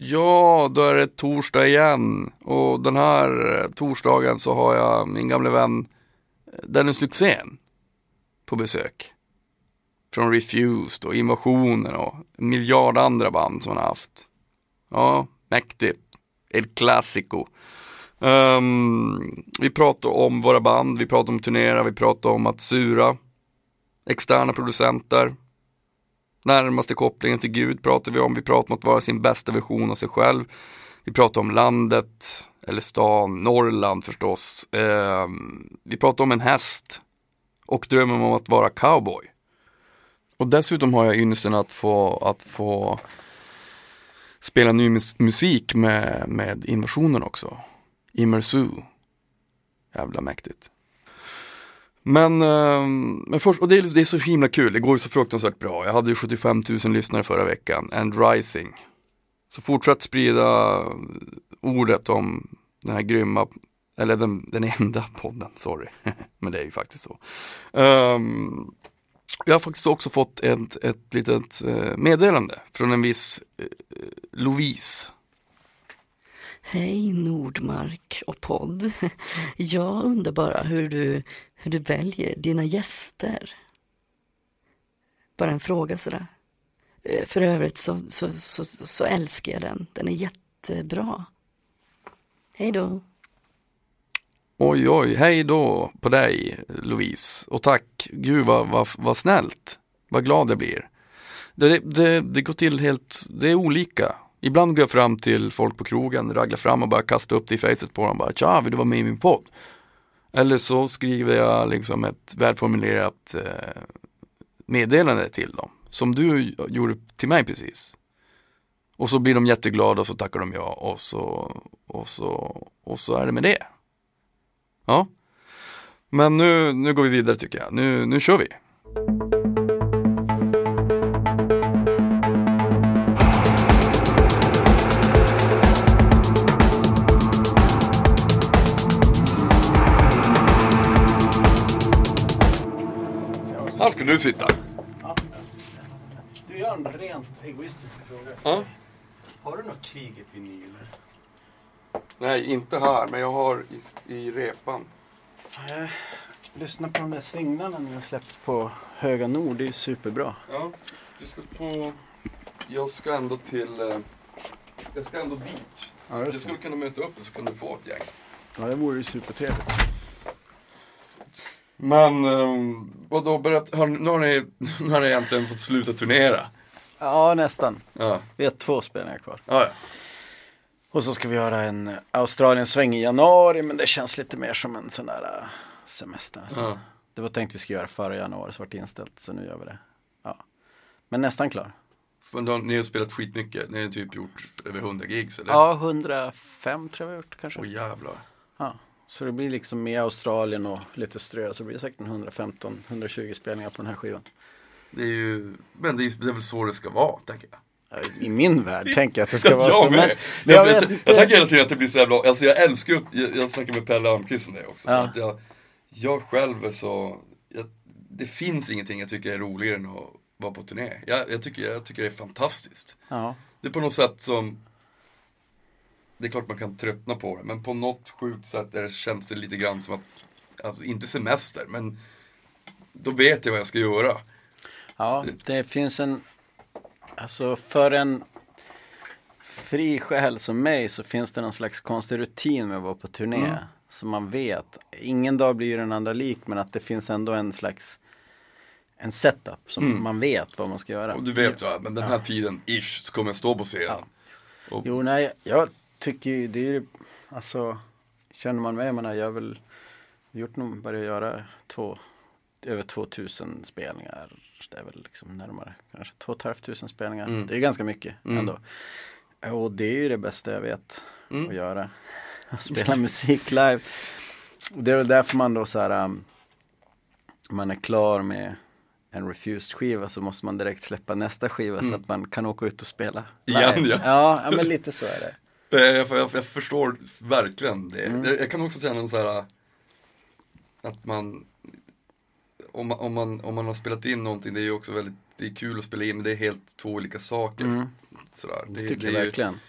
Ja, då är det torsdag igen. Och den här torsdagen så har jag min gamle vän eh, Dennis Lyxzén på besök. Från Refused och Invasionen och en miljard andra band som han har haft. Ja, mäktigt. El Clasico. Um, vi pratar om våra band, vi pratar om turnera, vi pratar om att sura. Externa producenter. Närmaste kopplingen till Gud pratar vi om. Vi pratar om att vara sin bästa version av sig själv. Vi pratar om landet, eller stan, Norrland förstås. Eh, vi pratar om en häst och drömmen om att vara cowboy. Och dessutom har jag ynnesten att få, att få spela ny mus musik med, med invasionen också. Immersu. Jävla mäktigt. Men, ehm, men först, och det är, liksom- det är så himla kul, det går ju så fruktansvärt bra. Jag hade ju 75 000 lyssnare förra veckan, and rising. Så fortsätt sprida eh, ordet om den här grymma, eller den, den enda podden, sorry. men det är ju faktiskt så. Um, jag har faktiskt också fått ett, ett litet eh, meddelande från en viss eh, Louise. Hej Nordmark och podd. Jag undrar bara hur du, hur du väljer dina gäster. Bara en fråga sådär. Eh, för övrigt så, så, så, så älskar jag den. Den är jättebra. Hej då. Oj, oj, hej då på dig Louise. Och tack, gud vad, vad, vad snällt. Vad glad jag blir. Det, det, det går till helt, det är olika. Ibland går jag fram till folk på krogen, raglar fram och bara kastar upp det i facet på dem. Bara, Tja, vill du vara med i min podd? Eller så skriver jag liksom ett välformulerat eh, meddelande till dem. Som du gjorde till mig precis. Och så blir de jätteglada och så tackar de ja och så, och så, och så är det med det. Ja. Men nu, nu går vi vidare tycker jag. Nu, nu kör vi. Här ska du sitta. Du gör en rent egoistisk fråga. Ja. Har du något kriget vinyler? Nej, inte här, men jag har i, i repan. Jag lyssnar på de där singlarna ni har släppt på Höga Nord. Det är superbra. Ja, du ska få... Jag ska ändå till... eh, Jag ska ändå dit. Ja, Så det. skulle kunna möta upp dig så kan du få ett gäng. Ja, det vore ju supertrevligt. Men um, vadå, berätta, har, nu, har ni, nu har ni egentligen fått sluta turnera. Ja, nästan. Ja, Vi har två spelningar kvar. ja, ja. Och så ska vi göra en Australien-sväng i januari, men det känns lite mer som en sån där äh, semester nästan. Det var tänkt vi skulle göra före januari, så vart det inställt, så nu gör vi det. Ja. Men nästan klar. Men då, ni har spelat skitmycket, ni har typ gjort över 100 gigs eller? Ja, 105 tror jag vi har gjort kanske. Åh jävlar. Så det blir liksom med Australien och lite strö, så blir det säkert en 115-120 spelningar på den här skivan. Det är ju, men det är, det är väl så det ska vara, tänker jag. Ja, I min värld tänker jag att det ska vara jag så. med. Men, jag, jag jag, jag, tänker hela tiden att det blir så jävla, alltså jag älskar ju, jag, jag snackar med Pelle Almqvist om det också. Ja. Att jag, jag själv är så, det finns ingenting jag tycker är roligare än att vara på turné. Jag, jag, tycker, jag tycker det är fantastiskt. Ja. Det är på något sätt som, det är klart man kan tröttna på det, men på något sjukt sätt det känns det lite grann som att, alltså inte semester, men då vet jag vad jag ska göra. ja, det finns en, alltså för en fri själ som mig så finns det någon slags konstig rutin med att vara på turné. Mm. Som man vet, ingen dag blir ju den andra lik men att det finns ändå en slags en setup som man vet vad man ska göra. Mm. Och du vet va, men den här tiden, ish, så kommer jag stå på scenen. Och, Jo, nej, jag tycker ju det är ju, alltså, känner man mig, jag menar, jag har väl gjort nog, börjat göra två, över 2000 spelningar. Det är väl liksom närmare, kanske 2 500 spelningar. Mm. Det är ganska mycket ändå. Och det är ju det bästa jag vet Mm. att göra. Att spela musik live. Det är väl därför man då så här, um, man är klar med en refused skiva så måste man direkt släppa nästa skiva så att man kan åka ut och spela live. Mm. Igen, ja. Ja, men lite så är det. Eh, Jag, jag, jag förstår verkligen det. Mm. Jag, jag kan också känna så här att man om, man om man om man har spelat in någonting, det är ju också väldigt det är kul att spela in, men det är helt två olika saker. Mm. Sådär. Det Det, tycker det jag är ju, verkligen.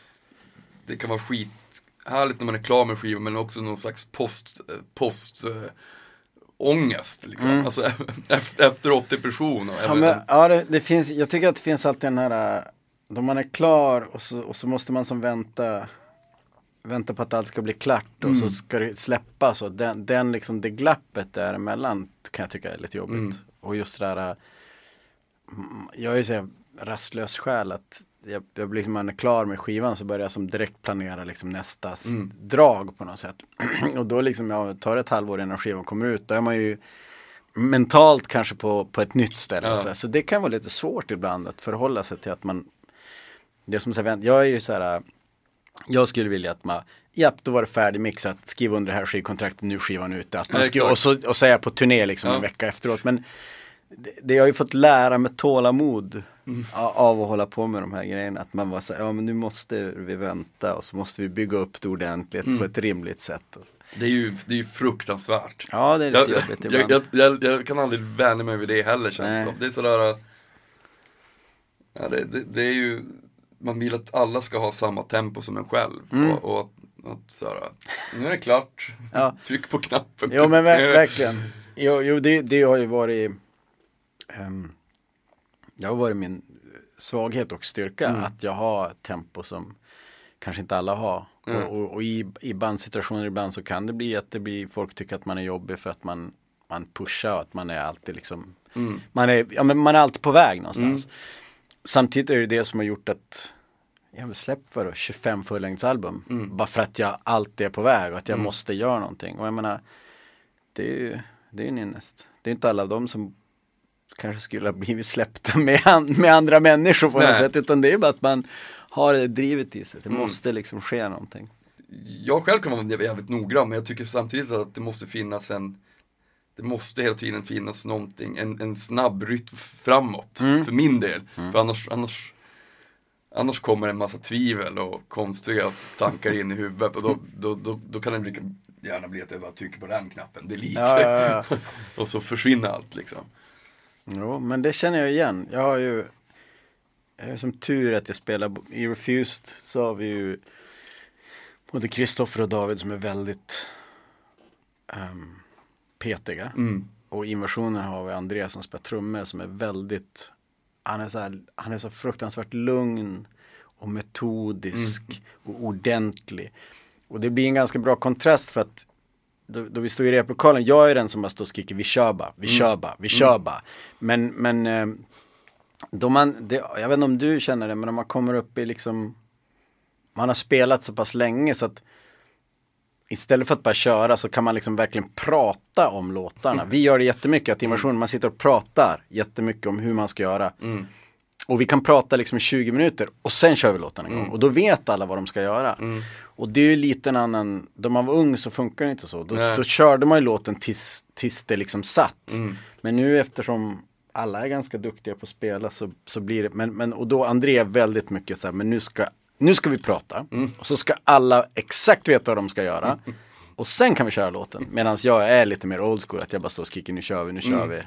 det kan vara skithärligt när man är klar med skivan men också någon slags post, eh, post eh, ångest liksom. Mm. Alltså efter, efter 80 personer. Ja, men, ja det, det finns, jag tycker att det finns alltid den här, äh, då man är klar och så, och så måste man som vänta Vänta på att allt ska bli klart och så ska det släppas och den, den liksom, det glappet däremellan kan jag tycka är lite jobbigt. Mm. Och just det där, mm, jag är ju så här rastlös själ att jag, jag blir liksom, man är klar med skivan så börjar jag som direkt planera liksom nästa Mm. drag på något sätt. och då liksom, ja, tar ett halvår innan skivan kommer ut, då är man ju mentalt kanske på, på ett nytt ställe. Ja. Så, så det kan vara lite svårt ibland att förhålla sig till att man Det som så här, jag är ju så här Jag skulle vilja att man Japp, då var det färdigmixat, skriv under det här skivkontraktet, nu skivan ute. Att man skriver, och, så, och så jag på turné liksom Ja. en vecka efteråt. Men det, det jag har ju fått lära med tålamod Mm. av att hålla på med de här grejerna. Att man bara säger, ja men nu måste vi vänta och så måste vi bygga upp det ordentligt Mm. på ett rimligt sätt. Det är ju, det är ju fruktansvärt. Ja, det är lite Jag, jobbigt ibland. jag, jag, jag kan aldrig vänja mig vid det heller känns det som. Det är sådär, ja, det, det, det är ju, man vill att alla ska ha samma tempo som en själv. Mm. Och, och att, att sådär, nu är det klart, Ja. tryck på knappen. Jo men ver- verkligen. Jo, jo det, det har ju varit ehm, Det har varit min svaghet och styrka Mm. att jag har tempo som kanske inte alla har. Mm. Och, och, och i, i bandsituationer ibland så kan det bli att det blir, folk tycker att man är jobbig för att man, man pushar och att man är alltid liksom Mm. man, är, ja, men man är alltid på väg någonstans. Samtidigt är det det som har gjort att jag har släppt vadå, 25 fullängdsalbum. Mm. Bara för att jag alltid är på väg och att jag måste göra någonting. Och jag menar, det är ju det är en ynnest. Det är inte alla av dem som kanske skulle ha blivit släppta med, an, med andra människor på något Nej. sätt. Utan det är bara att man har det drivet i sig. Det Mm. måste liksom ske någonting. Jag själv kan vara jävligt noggrann men jag tycker samtidigt att det måste finnas en Det måste hela tiden finnas någonting, en, en snabb rytm framåt Mm. för min del. För annars, annars Annars kommer en massa tvivel och konstiga tankar in i huvudet och då, då, då, då kan det lika gärna bli att jag bara trycker på den knappen, delete. Ja, ja, ja. och så försvinner allt liksom. Jo, men det känner jag igen. Jag har ju jag har som tur att jag spelar i Refused så har vi ju både Kristoffer och David som är väldigt um, petiga. Mm. Och i inversionen har vi Andreas som spelar trummor som är väldigt han är, så här, han är så fruktansvärt lugn och metodisk och ordentlig. Och det blir en ganska bra kontrast för att då, då vi står i replokalen, jag är den som bara står och skriker vi kör bara, vi kör bara, vi kör bara. Men, men eh, då man, det, jag vet inte om du känner det, men om man kommer upp i liksom Man har spelat så pass länge så att Istället för att bara köra så kan man liksom verkligen prata om låtarna. Vi gör det jättemycket, att inversion, man sitter och pratar jättemycket om hur man ska göra. Mm. Och vi kan prata liksom i 20 minuter och sen kör vi låten en gång. Och då vet alla vad de ska göra. Mm. Och det är ju lite en annan, då man var ung så funkar det inte så. Då, då körde man ju låten tills, tills det liksom satt. Mm. Men nu eftersom alla är ganska duktiga på att spela så, så blir det, men, men och då André är väldigt mycket så här, men nu ska, nu ska vi prata. Mm. Och så ska alla exakt veta vad de ska göra. Och sen kan vi köra låten. Medan jag är lite mer old school, att jag bara står och skriker nu kör vi, nu kör vi.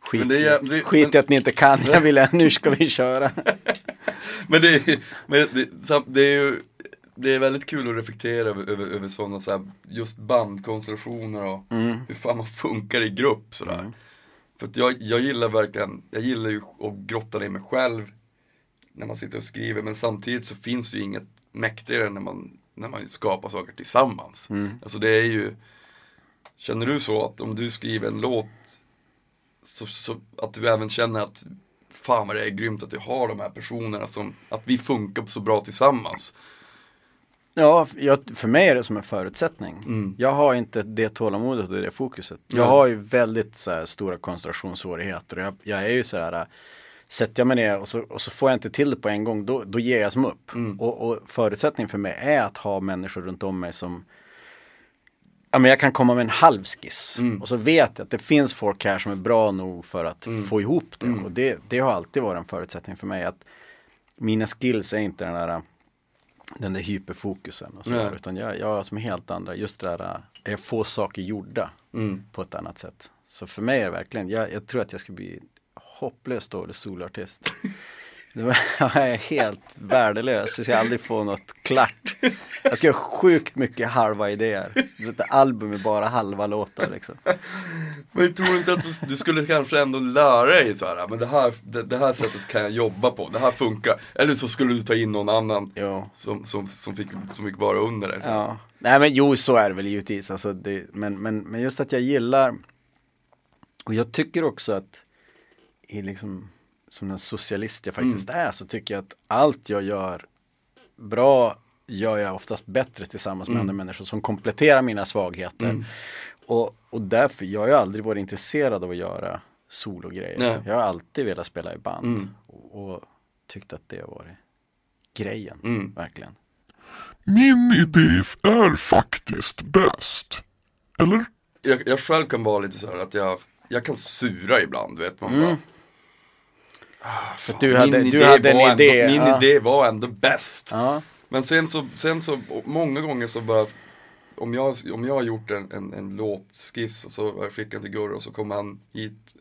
Skit, Mm. Det är- det- skit i men- att ni inte kan, jag vill, nu ska vi köra. Men det är, men det, det är ju det är väldigt kul att reflektera över, över, över sådana så här, just bandkonstellationer och Mm. hur fan man funkar i grupp sådär. För att jag, jag gillar verkligen, jag gillar ju att grotta ner mig själv när man sitter och skriver men samtidigt så finns det ju inget mäktigare när man, när man skapar saker tillsammans. Alltså det är ju, känner du så att om du skriver en låt så, så att du även känner att fan vad det är grymt att jag har de här personerna som, att vi funkar så bra tillsammans. Ja, jag, för mig är det som en förutsättning. Mm. Jag har inte det tålamodet och det fokuset. Jag Nej. har ju väldigt här, stora koncentrationssvårigheter. Och jag, jag är ju så här, sätter jag mig ner och så, och så får jag inte till det på en gång, då, då ger jag som upp. Mm. Och, och förutsättningen för mig är att ha människor runt om mig som Ja men jag kan komma med en halv skiss Mm. och så vet jag att det finns folk här som är bra nog för att få ihop det. Mm. Och det, det har alltid varit en förutsättning för mig att mina skills är inte den där den där hyperfokusen och så Nej. utan jag, jag har som helt andra, just det där, jag får saker gjorda Mm. på ett annat sätt. Så för mig är det verkligen, jag, jag tror att jag ska bli hopplöst dålig var, jag är helt värdelös, jag ska aldrig få något klart. Jag ska ha sjukt mycket halva idéer. Ett album med bara halva låtar liksom. Men tror du inte att du, du skulle kanske ändå lära dig så här, men det här, det, det här sättet kan jag jobba på, det här funkar. Eller så skulle du ta in någon annan Jo. som, som, som, fick, som fick vara under dig. Så. Ja. Nej men jo, så är det väl givetvis. Alltså, det, men, men, men just att jag gillar och jag tycker också att i liksom som den socialist jag faktiskt är så tycker jag att allt jag gör bra gör jag oftast bättre tillsammans med andra människor som kompletterar mina svagheter. Och, och därför, jag har ju aldrig varit intresserad av att göra sologrejer. Nej. Jag har alltid velat spela i band Mm. och, och tyckt att det har varit grejen, Mm. verkligen. Min idé är faktiskt bäst. Eller? Jag, jag själv kan vara lite så här att jag, jag kan sura ibland, vet man bara. Ah, För du hade- min du idé hade en idé, Ändå, min ja. idé var ändå bäst. Ja, Men sen så, sen så, många gånger så bara om jag, om jag har gjort en, en, en låtskiss och så har jag skickat till Gurra och så kommer han hit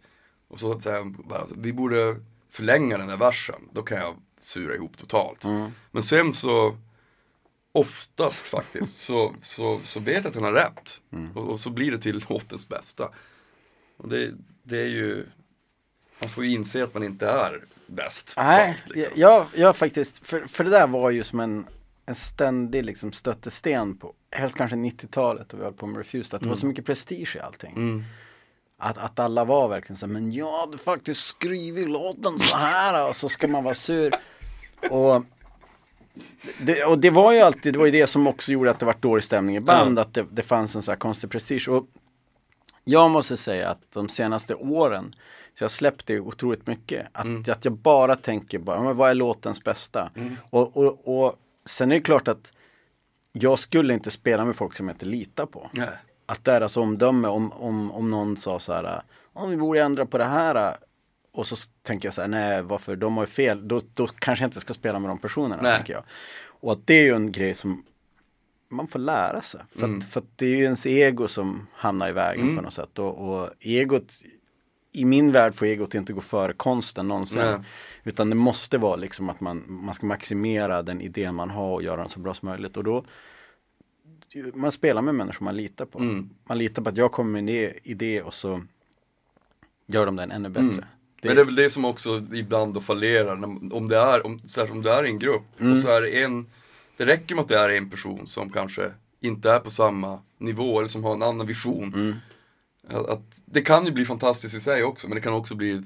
och så säger han bara, alltså, vi borde förlänga den här versen. Då kan jag sura ihop totalt. Men sen så, oftast faktiskt, så, så, så vet jag att han har rätt. Och, och så blir det till låtens bästa. Och det, det är ju, man får ju inse att man inte är bäst. Nej, allt, liksom. jag, jag faktiskt, för, för det där var ju som en, en ständig liksom stötesten på, helst kanske 90-talet och vi höll på med Refused, att det var så mycket prestige i allting. Mm. Att, att alla var verkligen så, men jag hade faktiskt skrivit låten så här och så ska man vara sur. Och det, och det var ju alltid, det var ju det som också gjorde att det var dålig stämning i band, att det, det fanns en så här konstig prestige. Och jag måste säga att de senaste åren, så jag släppte otroligt mycket. Att, att jag bara tänker, bara, men vad är låtens bästa? Och, och, och sen är det klart att jag skulle inte spela med folk som jag inte litar på. Nej. Att deras omdöme om, om, om någon sa så här, om vi borde ändra på det här. Och så tänker jag så här, nej varför, de har ju fel, då, då kanske jag inte ska spela med de personerna. Nej. Tänker jag. Och att det är ju en grej som man får lära sig. För, Mm. att, för att det är ju ens ego som hamnar i vägen på något sätt. Och, och egot, i min värld får egot inte gå före konsten någonsin. Nej. Utan det måste vara liksom att man, man ska maximera den idén man har och göra den så bra som möjligt. Och då man spelar med människor man litar på. Mm. Man litar på att jag kommer med en idé- och så gör de den ännu bättre. Mm. Det, Men det är väl det som också ibland då fallerar, när- om det är, om, särskilt om det är en grupp och så är det en, det räcker med att det är en person som kanske inte är på samma nivå eller som har en annan vision. Att, att, det kan ju bli fantastiskt i sig också, men det kan också bli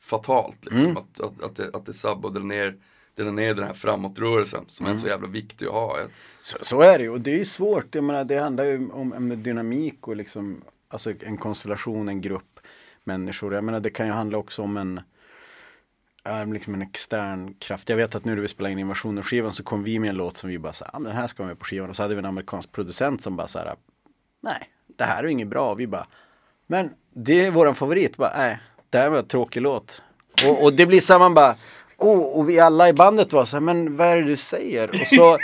fatalt. Liksom. Att, att, att, det, att det sabbar och drar ner, drar ner den här framåtrörelsen som är så jävla viktig att ha. så, så är det ju och det är ju svårt. Jag menar, det handlar ju om, om dynamik och liksom alltså en konstellation, en grupp människor. Jag menar det kan ju handla också om en liksom en extern kraft. Jag vet att nu när vi spelade in invasionen-skivan så kom vi med en låt som vi bara sa, ah, den här ska med på skivan. Och så hade vi en amerikansk producent som bara så här, nej, det här är inget bra. Vi bara, men det är våran favorit. Bara, nej, det här var en tråkig låt. Och, och det blir så här, man bara, oh, och vi alla i bandet var så här, men vad är det du säger? Och så,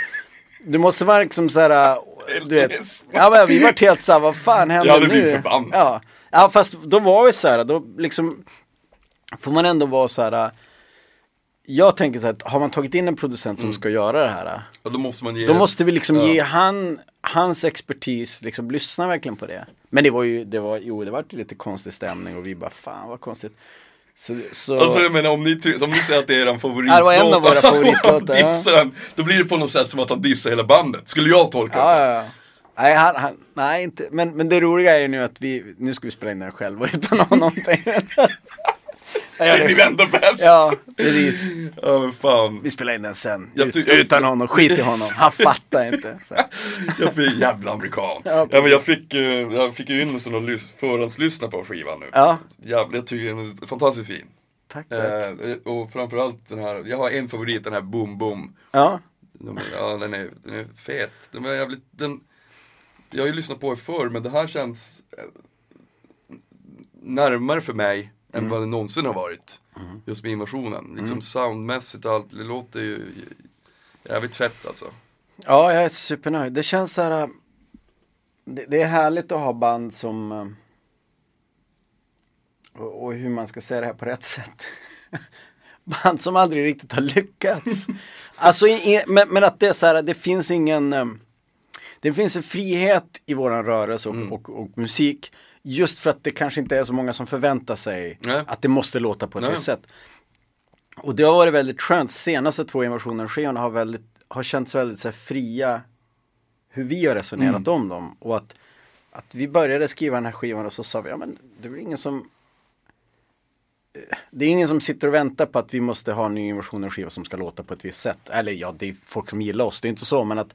du måste vara liksom så här, du vet, ja men vi vart helt så här, vad fan händer Jag hade nu? blivit förbannad. Ja. ja, fast då var vi så här, då liksom får man ändå vara så här. Jag tänker så här, att har man tagit in en producent som ska göra det här. Och då måste man ge... Då måste vi liksom Ja. ge han, hans expertis, liksom lyssna verkligen på det. Men det var ju, det var, jo det var lite konstig stämning och vi bara, fan vad konstigt. Så, så Alltså jag menar om ni, om ni säger att det är er favoritlåt. Ja, det var en av våra favoritlåtar, dissar den, då blir det på något sätt som att han dissar hela bandet. Skulle jag tolka det ja, så. ja, ja. Nej, han, han, nej inte, men, men det roliga är ju nu att vi, nu ska vi spela in den själva utan att ha någonting. Det blir ändå bäst. Ja, precis. Ja men fan. Vi spelar in den sen. Ut, utan honom, skit i honom. Han fattar inte. Jag fick, jävla amerikan. Ja, Ja, men jag fick, eh, jag fick ju ynnesten att lys- förhandslyssna på skivan nu. Ja. Jävla, jag tycker den är fantastiskt fin. Tack, tack. Eh, och framförallt den här, jag har en favorit, den här Boom Boom. Ja, De, ja, den är, den är fet. Den är jävligt, den, jag har ju lyssnat på er förr, men det här känns eh, närmare för mig än vad det någonsin har varit. Just med invasionen. Liksom soundmässigt och allt, det låter ju jävligt fett alltså. ja, jag är supernöjd. Det känns så här. äh, Det, det är härligt att ha band som äh, och, och hur man ska säga det här på rätt sätt. band som aldrig riktigt har lyckats. alltså, i, men, men att det är så här, det finns ingen um, Det finns en frihet i våran rörelse och, Mm. och, och, musik. Just för att det kanske inte är så många som förväntar sig Nej. att det måste låta på ett Nej. visst sätt. Och det har varit väldigt skönt. Senaste två invasionen-skivorna har, väldigt, har känts väldigt så här, fria hur vi har resonerat Mm. om dem. Och att, att vi började skriva den här skivan och så sa vi, ja men det är ingen som eh, det är ingen som sitter och väntar på att vi måste ha en ny invasionen-skiva som ska låta på ett visst sätt. Eller ja, det är folk som gillar oss, det är inte så, men att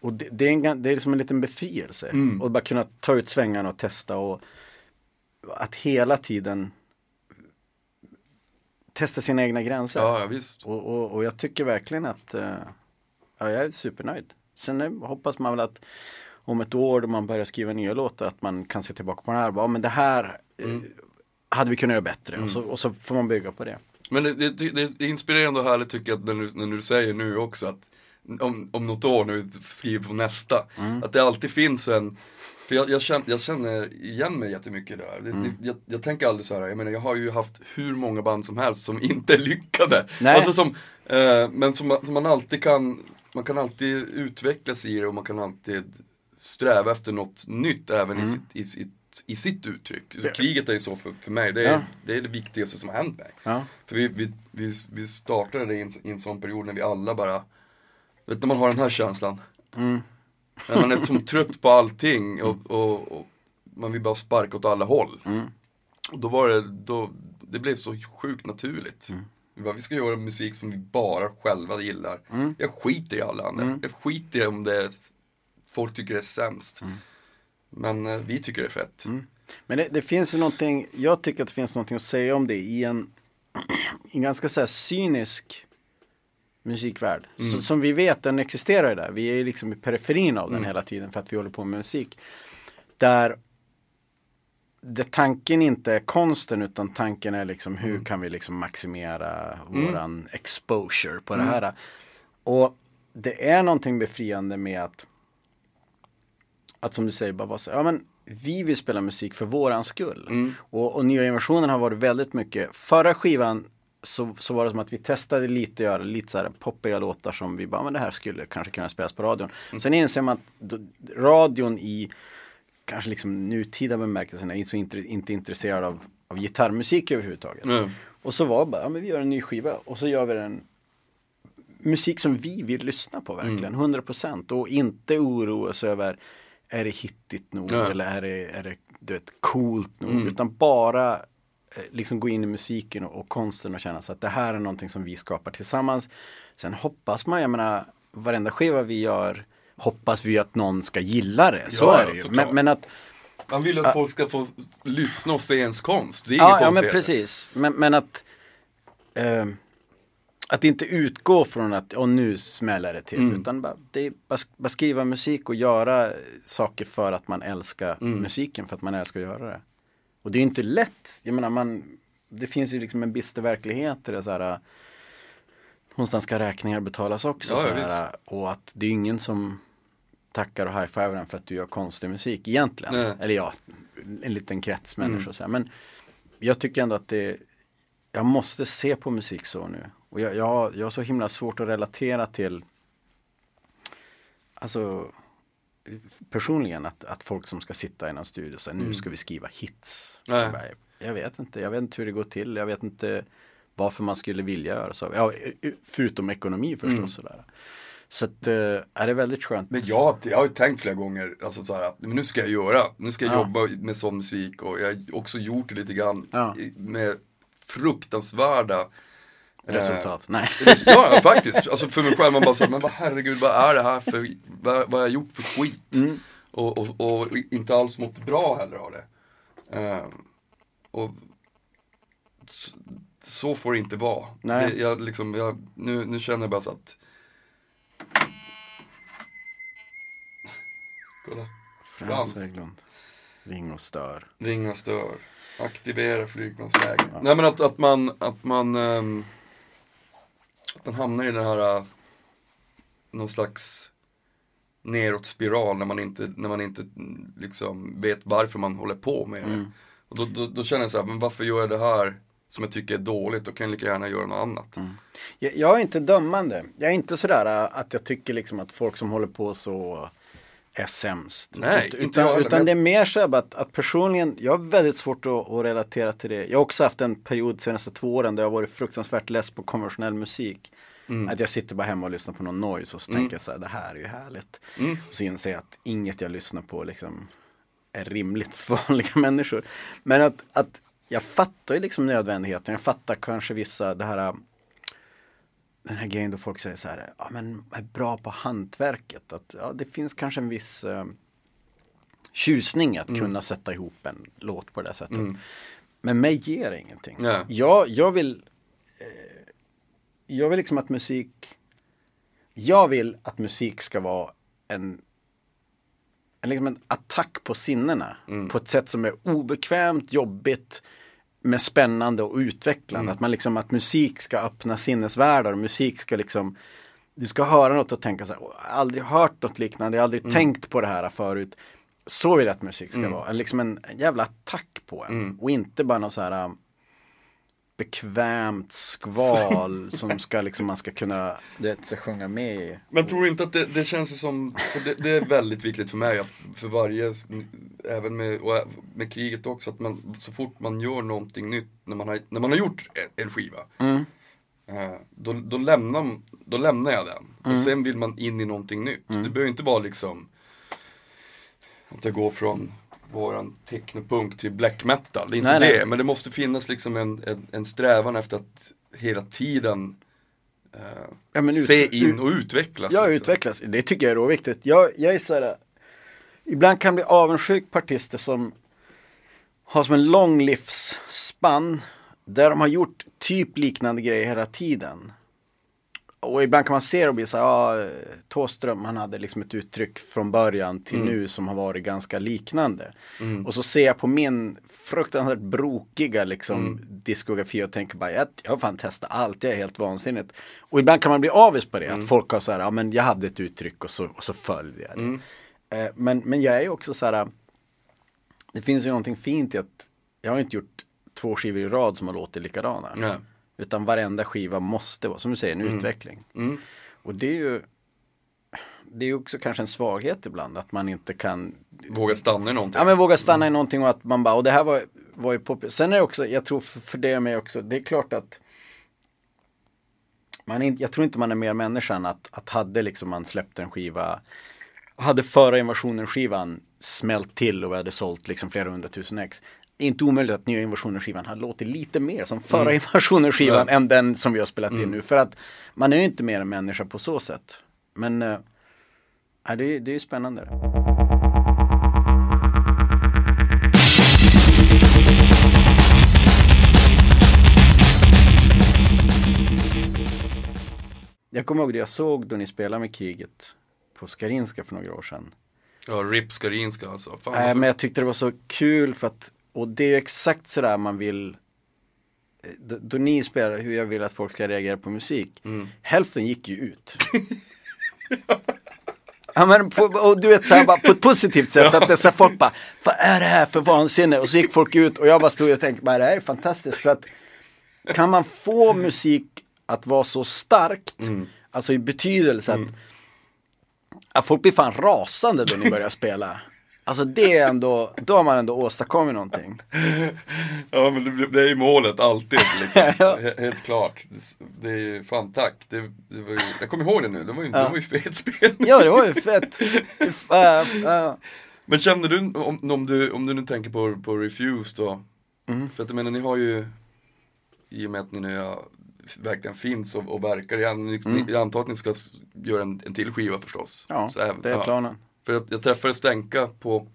och det, det, är en, det är liksom en liten befrielse. Och bara kunna ta ut svängarna och testa och att hela tiden testa sina egna gränser. Ja, visst. Och, och, och jag tycker verkligen att eh, ja, jag är supernöjd. Sen hoppas man väl att om ett år då man börjar skriva nya låtar att man kan se tillbaka på den här och bara, men det här eh, hade vi kunnat göra bättre och, så, och så får man bygga på det. Men det, det, det är inspirerande och härligt tycker jag när du, när du säger nu också att om, om något år när vi skriver på nästa, att det alltid finns en för jag, jag, känner, jag känner igen mig jättemycket där. Det, det, jag, jag tänker aldrig så här, jag menar jag har ju haft hur många band som helst som inte är lyckade. Nej. Alltså som, eh, men som, man- som man alltid kan, man kan alltid utvecklas i det och man kan alltid sträva efter något nytt även i, sitt, i, sitt, i sitt uttryck. Så kriget är ju så för, för mig, det är, Ja. det är det viktigaste som har hänt mig. Ja. För vi, vi, vi, vi startade det i en, i en sån period när vi alla bara, vet när man har den här känslan? När man är som trött på allting och, och, och man vill bara sparka åt alla håll. Och då var det, då, det blev så sjukt naturligt. Vi, bara, vi ska göra musik som vi bara själva gillar. Jag skiter i alla andra. Jag skiter i om det är, folk tycker det är sämst. Men eh, vi tycker det är fett. Men det, det finns ju någonting, jag tycker att det finns någonting att säga om det i en, en ganska så här cynisk musikvärld. Så, som vi vet, den existerar där. Vi är liksom i periferin av den hela tiden för att vi håller på med musik. Där, där tanken inte är konsten utan tanken är liksom hur kan vi liksom maximera våran exposure på det här. Och det är någonting befriande med att att som du säger bara vara så, ja men vi vill spela musik för våran skull. Och, och nya inversionen har varit väldigt mycket, förra skivan så, så var det som att vi testade lite, göra lite så här poppiga låtar som vi bara, men det här skulle kanske kunna spelas på radion. Sen inser man att radion i kanske liksom nutida bemärkelsen är så inte, inte intresserad av, av gitarrmusik överhuvudtaget. Mm. Och så var det bara, ja men vi gör en ny skiva och så gör vi den musik som vi vill lyssna på verkligen, 100% och inte oroa oss över är det hittigt nog Ja. eller är det, är det du vet, coolt nog utan bara liksom gå in i musiken och, och konsten och känna så att det här är någonting som vi skapar tillsammans. Sen hoppas man, jag menar varenda skiva vi gör hoppas vi att någon ska gilla det, så Ja, är det ju. såklart. Men, men att Man vill att folk ska få lyssna och se ens konst. Det är Ja, ja men precis. Men, men att eh, Att inte utgå från att och nu smäller det till. Mm. Utan bara, det bara, bara skriva musik och göra saker för att man älskar Mm. musiken. För att man älskar att göra det. Och det är inte lätt. Jag menar man Det finns ju liksom en bister verklighet. där Det är så här, någonstans ska räkningar betalas också. Ja, så här, och att det är ingen som tackar och high-fivar en för att du gör konstig musik egentligen. Nej. Eller ja, en liten krets människor. Så här. Men jag tycker ändå att det jag måste se på musik så nu. Och jag, jag, jag har så himla svårt att relatera till Alltså Personligen att, att folk som ska sitta i någon studio säga nu ska vi skriva hits. Jag, bara, jag vet inte, jag vet inte hur det går till. Jag vet inte varför man skulle vilja göra så. Ja, förutom ekonomi förstås. Sådär. Så att, äh, är det väldigt skönt. Men jag, jag har tänkt flera gånger, alltså så här, men nu ska jag göra, nu ska jag Ja. jobba med sån musik och jag har också gjort det lite grann Ja. med fruktansvärda Resultat. Nej. Eh, ja, ja, faktiskt. Alltså för mig själv, man bara så, men vad herregud, vad är det här för, vad, vad har jag gjort för skit? Mm. Och, och, och inte alls mått bra heller av det. Eh, och så, så får det inte vara. Nej. Det, jag, liksom, jag, nu, nu känner jag bara så att Kolla. Frans. Hägglund. Ring och stör. Ringa stör. Aktivera flygplansläge. Nej men att, att man, att man, ehm, man hamnar i den här, äh, någon slags neråt spiral när man inte, när man inte mm, liksom vet varför man håller på med det. Och då, då, då känner jag så här, men varför gör jag det här? som jag tycker är dåligt, då kan jag lika gärna göra något annat. Jag, jag är inte dömande. Jag är inte sådär äh, att jag tycker liksom att folk som håller på så är sämst. Nej, inte utan, jag utan det är mer så att, att personligen, jag har väldigt svårt att, att relatera till det. Jag har också haft en period senaste två åren där jag har varit fruktansvärt less på konventionell musik. Mm. Att jag sitter bara hemma och lyssnar på någon noise och så tänker jag så här, det här är ju härligt. Mm. Och så inser jag att inget jag lyssnar på liksom är rimligt för vanliga människor. Men att, att jag fattar ju liksom nödvändigheten. Jag fattar kanske vissa, det här den här grejen då folk säger så här, ja men är bra på hantverket. Att, ja, det finns kanske en viss eh, tjusning att kunna sätta ihop en låt på det sättet. Mm. Men mig ger det ingenting. Jag, jag vill eh, Jag vill liksom att musik Jag vill att musik ska vara en en, liksom en attack på sinnena på ett sätt som är obekvämt, jobbigt men spännande och utvecklande. Att man liksom att musik ska öppna sinnesvärldar och musik ska liksom Du ska höra något och tänka så här, "Åh, jag har aldrig hört något liknande, jag har aldrig tänkt på det här förut. Så vill jag att musik ska vara, en, liksom en, jävla attack på en. Och inte bara något så här bekvämt skval som ska liksom man ska kunna så sjunga med i. Men tror du inte att det, det känns som, för det, det är väldigt viktigt för mig att för varje, även med, och med kriget också, att man så fort man gör någonting nytt, när man har, när man har gjort en, skiva, eh, då, då, lämnar, då lämnar jag den. Och sen vill man in i någonting nytt. Det behöver inte vara liksom att jag går från våran technopunk till black metal, det är inte Nej, nej. det. Men det måste finnas liksom en, en, en strävan efter att hela tiden eh, Ja, ut- se in och utvecklas. Ja, liksom. utvecklas. Det tycker jag är råviktigt. Jag, jag är så här, ibland kan jag bli avundsjuk på artister som har som en lång livsspann där de har gjort typ liknande grejer hela tiden. Och ibland kan man se det och bli så här, ja, Thåström han hade liksom ett uttryck från början till nu som har varit ganska liknande. Och så ser jag på min fruktansvärt brokiga liksom diskografi och tänker bara, jag, jag har fan testat allt, jag är helt vansinnigt. Och ibland kan man bli avis på det, att folk har så här, ja men jag hade ett uttryck och så, och så följde jag det. Eh, men, men jag är ju också så här, det finns ju någonting fint i att jag har inte gjort två skivor i rad som har låtit likadana. Utan varenda skiva måste vara, som du säger, en utveckling. Mm. Och det är ju Det är ju också kanske en svaghet ibland att man inte kan Våga stanna i någonting. Ja men våga stanna i någonting och att man bara, och det här var, var ju poppis. Sen är det också, jag tror för, det mig också, det är klart att man är, inte- jag tror inte man är mer människa än att, att hade liksom man släppt en skiva hade förra invasionen skivan smält till och vi hade sålt liksom flera hundratusen ex. Det är inte omöjligt att nya invasionen skivan hade låtit lite mer som förra invasionen skivan Ja. än den som vi har spelat in nu. För att man är ju inte mer en människa på så sätt. Men äh, det, är, det är ju spännande. Jag kommer ihåg det jag såg då ni spelade med kriget på Skarinska för några år sedan. Ja, Rip Skarinska alltså. Fan, Nej, varför- men jag tyckte det var så kul för att, och det är exakt sådär man vill då, då ni spelar hur jag vill att folk ska reagera på musik. Mm. Hälften gick ju ut. ja men på, och du vet såhär bara på ett positivt sätt att så här, folk bara Vad är det här för vansinne? Och så gick folk ut och jag bara stod och tänkte bara det här är fantastiskt för att kan man få musik att vara så starkt, alltså i betydelse att Ja, folk blir fan rasande då ni börjar spela. Alltså det är ändå, då har man ändå åstadkommit någonting. Ja men det, det är ju målet alltid liksom. Ja. He- Helt klart. Det, är ju, fan tack. Det, det var ju, jag kommer ihåg det nu, det var ju, det var ju fet spel. Ja det var ju fett. Äh, äh. Men känner du, om, om du, om du nu tänker på, på Refuse då. Mm. För att jag menar ni har ju, i och med att ni nu ja, verkligen finns och, och verkar. Ni, ni, jag antar att ni ska göra en, en till skiva förstås. Mm. Ja, även- det är ja. För jag, jag träffade Stenka på,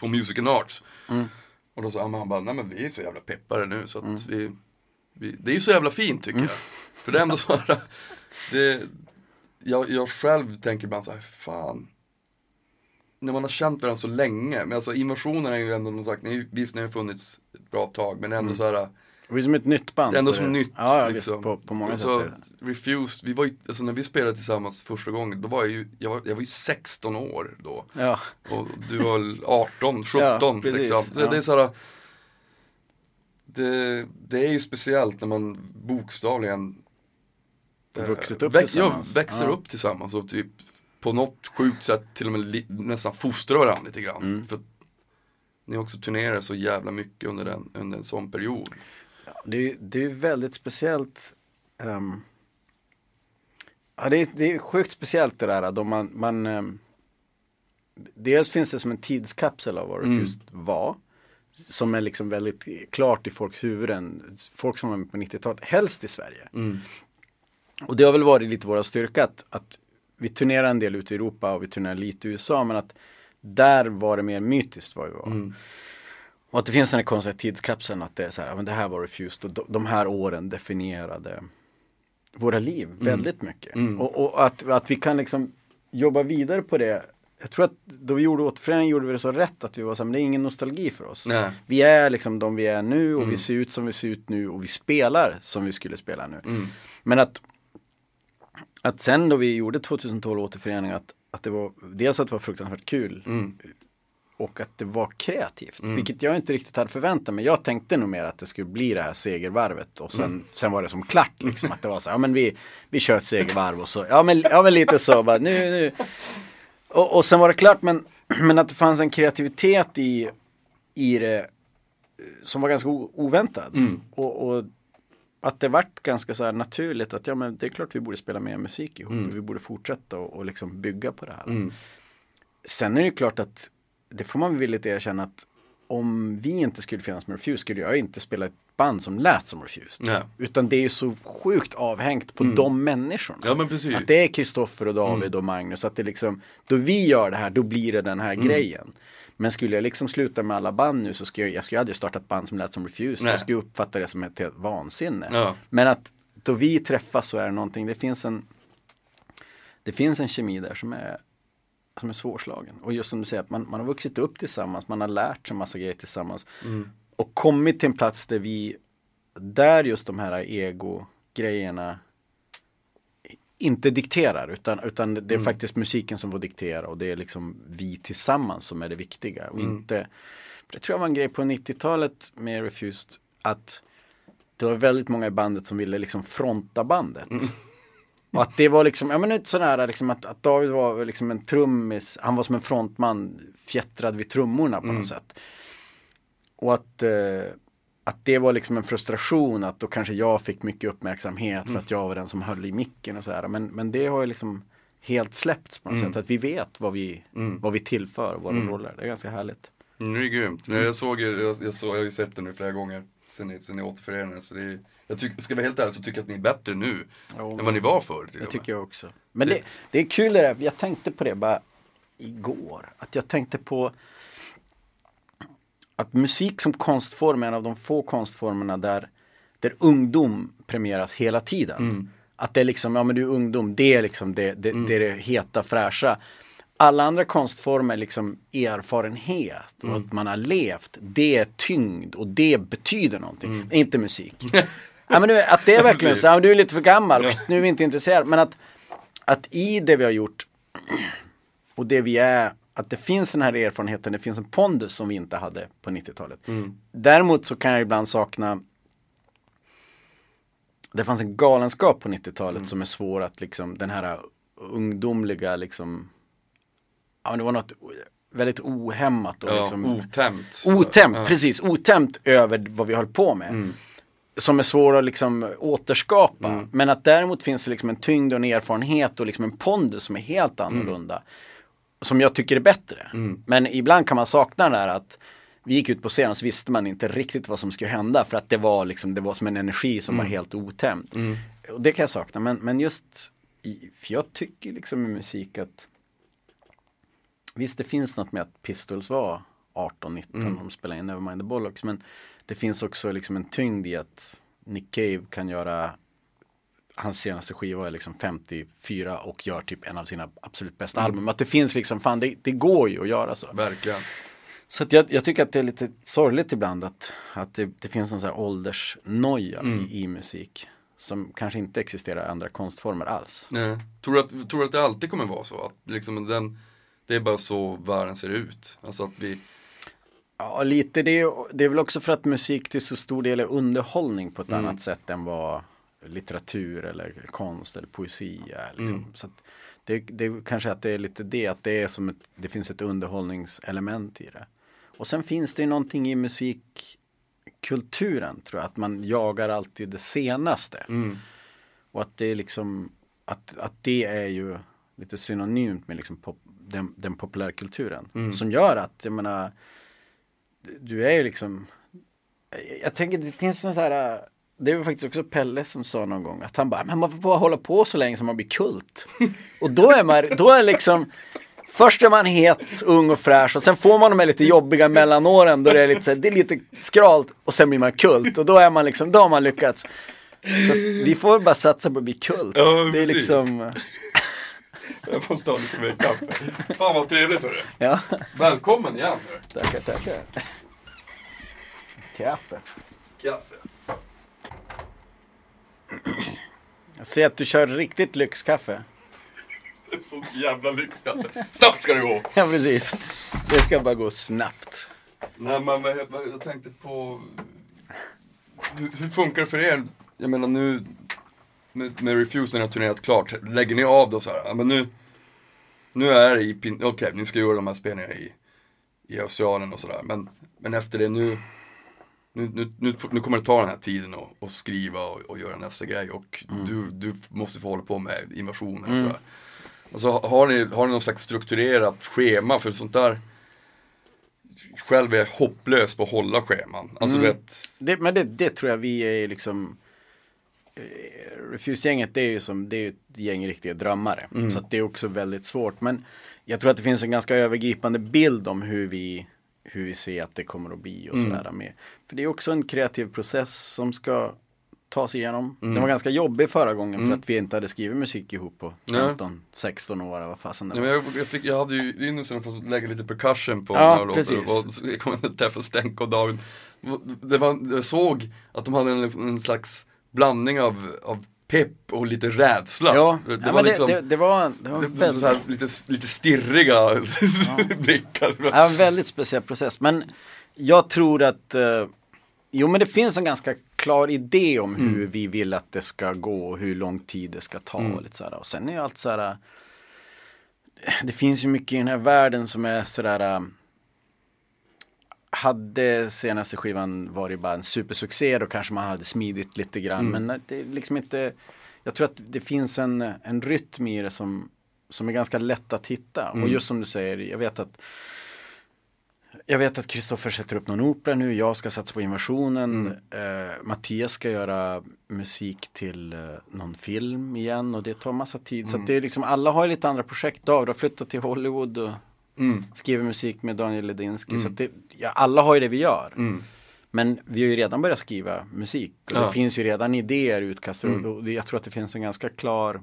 på Music and Arts. Mm. Och då sa han, han bara, nej men vi är så jävla peppade nu så att vi, vi, det är ju så jävla fint tycker jag. För det är ändå så här, det, jag, jag själv tänker ibland så här, fan. När man har känt varandra så länge, men alltså invasionen är ju ändå någon sagt, visst ni har funnits ett bra tag, men ändå så här Det var som ett nytt band. det är ändå som nytt. Ja, ja liksom. på, på många så, sätt. är det. Refused, vi var ju, alltså när vi spelade tillsammans första gången, då var jag ju, jag var, jag var ju 16 år då. Och du var väl 18, 17 Ja, precis. liksom. Så Ja. det är såhär, det, det är ju speciellt när man bokstavligen eh, Vuxit upp väx- tillsammans. Ja, växer Ja. upp tillsammans och typ på något sjukt sätt till och med li- nästan fostrar varandra lite grann. Mm. För ni också turnerar så jävla mycket under, den, under en sån period. Det är, det är väldigt speciellt. ehm, ja, det, är, det är sjukt speciellt det där då man, man ehm, Dels finns det som en tidskapsel av vad Refused var. Som är liksom väldigt klart i folks huvuden. Folk som var med på 90-talet, helst i Sverige. Mm. Och det har väl varit lite våra styrka att, att vi turnerar en del ute i Europa och vi turnerar lite i USA men att där var det mer mytiskt vad vi var. Mm. Och att det finns den här konstiga tidskapseln att det är så här, men det här var Refused och de, de här åren definierade våra liv väldigt mycket. Mm. Och, och att, att vi kan liksom jobba vidare på det. Jag tror att då vi gjorde återföreningen gjorde vi det så rätt att vi var så här, men det är ingen nostalgi för oss. Nej. Vi är liksom de vi är nu och Mm. vi ser ut som vi ser ut nu och vi spelar som vi skulle spela nu. Mm. Men att, att sen då vi gjorde 2012 återförening att, att det var dels att det var fruktansvärt kul Mm. Och att det var kreativt. Mm. Vilket jag inte riktigt hade förväntat mig. Jag tänkte nog mer att det skulle bli det här segervarvet och sen, Mm. sen var det som klart liksom. Att det var så, ja men vi, vi kör ett segervarv och så, ja men, ja, men lite så bara nu, nu. Och, och sen var det klart men, men att det fanns en kreativitet i, i det eh, som var ganska oväntad. Mm. Och, och att det vart ganska så här naturligt att ja men det är klart vi borde spela mer musik ihop. Mm. Vi borde fortsätta och, och liksom bygga på det här. Mm. Sen är det klart att det får man villigt erkänna att om vi inte skulle finnas med Refused skulle jag inte spela ett band som lät som Refused. Nej. Utan det är ju så sjukt avhängt på de människorna. Ja. Att det är Kristoffer och David och Magnus. Att det liksom, då vi gör det här, då blir det den här grejen. Men skulle jag liksom sluta med alla band nu så skulle jag, jag skulle aldrig starta ett band som lät som Refused. Nej. Jag skulle uppfatta det som ett helt vansinne. Ja. Men att då vi träffas så är det någonting, det finns en Det finns en kemi där som är som är svårslagen. Och just som du säger, att man, man har vuxit upp tillsammans, man har lärt sig massa grejer tillsammans. Och kommit till en plats där vi, där just de här ego-grejerna inte dikterar utan, utan det är faktiskt musiken som får diktera och det är liksom vi tillsammans som är det viktiga och inte för Det tror jag var en grej på 90-talet med Refused att det var väldigt många i bandet som ville liksom fronta bandet. Och att det var liksom, ja men inte sådär liksom att, att David var liksom en trummis, han var som en frontman fjättrad vid trummorna på något sätt. Och att, eh, att det var liksom en frustration att då kanske jag fick mycket uppmärksamhet för att jag var den som höll i micken och sådär. Men, men det har ju liksom helt släppts på något sätt. Att vi vet vad vi, vad vi tillför och våra roller. Det är ganska härligt. Mm, det är grymt. Jag såg ju- jag, jag, såg, jag har ju sett den nu flera gånger sen ni, sen ni återförenades. Så det är, jag tycker, ska jag vara helt ärlig så tycker jag att ni är bättre nu Jo, än vad ni var förr. Det tycker jag också. Men det, det är kul det där, jag tänkte på det bara igår. Att jag tänkte på att musik som konstform är en av de få konstformerna där, där ungdom premieras hela tiden. Att det är liksom, ja men du är ungdom, det är liksom det, det, det, är det heta fräscha. Alla andra konstformer är liksom erfarenhet och att man har levt. Det är tyngd och det betyder någonting. Inte musik. ja, men nu, att det är verkligen så, ja, du är lite för gammal, nu är vi inte intresserade. Men att, att i det vi har gjort och det vi är, att det finns den här erfarenheten, det finns en pondus som vi inte hade på 90-talet. Däremot så kan jag ibland sakna det fanns en galenskap på 90-talet som är svår att liksom, den här ungdomliga liksom, ja men det var något väldigt ohämmat och Ja, liksom otämt. Otämt, Ja. precis, otämt över vad vi höll på med. Som är svår att liksom återskapa. Men att däremot finns det liksom en tyngd och en erfarenhet och liksom en pondus som är helt annorlunda. Som jag tycker är bättre. Men ibland kan man sakna det där att vi gick ut på scenen så visste man inte riktigt vad som skulle hända för att det var liksom, det var som en energi som var helt otämjd. Och det kan jag sakna, men, men just i, för jag tycker liksom i musik att Visst det finns något med att Pistols var 18-19 Mm. de spelade in Nevermind the Bollocks men det finns också liksom en tyngd i att Nick Cave kan göra hans senaste skiva är liksom 54 och gör typ en av sina absolut bästa Mm. album. Att det finns liksom, fan det, det går ju att göra så. Verkligen. Så att jag, jag tycker att det är lite sorgligt ibland att, att det, det finns någon sån här åldersnoja Mm. i, i musik. Som kanske inte existerar i andra konstformer alls. Nej. Tror, du att, tror du att det alltid kommer vara så? Att liksom den, det är bara så världen ser ut? Alltså att vi, Ja, lite det. är- Det är väl också för att musik till så stor del är underhållning på ett Mm. annat sätt än vad litteratur eller konst eller poesi är. Liksom. Mm. Så att det, det kanske att det är lite det, att det är som ett, det finns ett underhållningselement i det. Och sen finns det ju någonting i musikkulturen tror jag, att man jagar alltid det senaste. Mm. Och att det är liksom, att, att det är ju lite synonymt med liksom pop, den, den populärkulturen. Mm. Som gör att, jag menar, du är ju liksom, jag tänker det finns en så här, det var faktiskt också Pelle som sa någon gång att han bara, men man får bara hålla på så länge som man blir kult. Och då är man, då är liksom, först är man het, ung och fräsch och sen får man de här lite jobbiga mellanåren då det är lite, så här, det är lite skralt och sen blir man kult och då är man liksom, då har man lyckats. Så vi får bara satsa på att bli kult. Ja, det är precis. liksom, Jag får stå lite mer kaffe. Fan vad trevligt hörru. ja, Välkommen igen. tackar, tackar. Kaffe. Kaffe. Jag ser att du kör riktigt lyxkaffe. Det är så jävla lyxkaffe. Snabbt ska det gå. Ja, precis. Det ska bara gå snabbt. Nej men jag tänkte på hur, hur funkar det för er? Jag menar nu med, med Refuse när ni har turnerat klart, lägger ni av då så här? Ja, men nu, nu är det i, okej ni ska göra de här spelningarna i, i Australien och sådär. Men, men efter det nu, nu, nu, nu, nu kommer det ta den här tiden och, och skriva och, och göra nästa grej och du, du måste få hålla på med invasioner och sådär. Alltså, har, ni, har ni någon slags strukturerat schema för sånt där? Själv är jag hopplös på att hålla scheman. Alltså Mm. vet, Det, men det, det tror jag vi är liksom Refuse-gänget det är ju som, det är ett gäng riktiga drömmare. Mm. Så det är också väldigt svårt. Men jag tror att det finns en ganska övergripande bild om hur vi, hur vi ser att det kommer att bli och Mm. sådär med. För det är också en kreativ process som ska tas igenom. Mm. Den var ganska jobbig förra gången för att vi inte hade skrivit musik ihop på Nej. 15-16 år, vad fasen det var. men jag, jag, fick, jag hade ju ynnesten att få lägga lite percussion på Ja, några låtar. Och jag kom och träffade Stenko och David. Det var, jag såg att de hade en, en slags blandning av, av pepp och lite rädsla. Ja, det, ja, var liksom, det, det, det var, det var väldigt här, lite, lite stirriga blickar. Ja, en väldigt speciell process. Men jag tror att eh, Jo men det finns en ganska klar idé om hur vi vill att det ska gå och hur lång tid det ska ta. Och, lite sådär. och sen är ju allt sådär Det finns ju mycket i den här världen som är sådär eh, Hade senaste skivan varit bara en supersuccé då kanske man hade smidit lite grann. Men det är liksom inte Jag tror att det finns en, en rytm i det som Som är ganska lätt att hitta. Och just som du säger, jag vet att jag vet att Kristoffer sätter upp någon opera nu, jag ska satsa på invasionen. Eh, Mattias ska göra musik till eh, någon film igen och det tar massa tid. Så att det är liksom, alla har ju lite andra projekt. David har flyttat till Hollywood och Mm. skriver musik med Daniel Ledinsky. Så att det, ja, alla har ju det vi gör. Mm. Men vi har ju redan börjat skriva musik. Och Ja. Det finns ju redan idéer utkastade. Och det, jag tror att det finns en ganska klar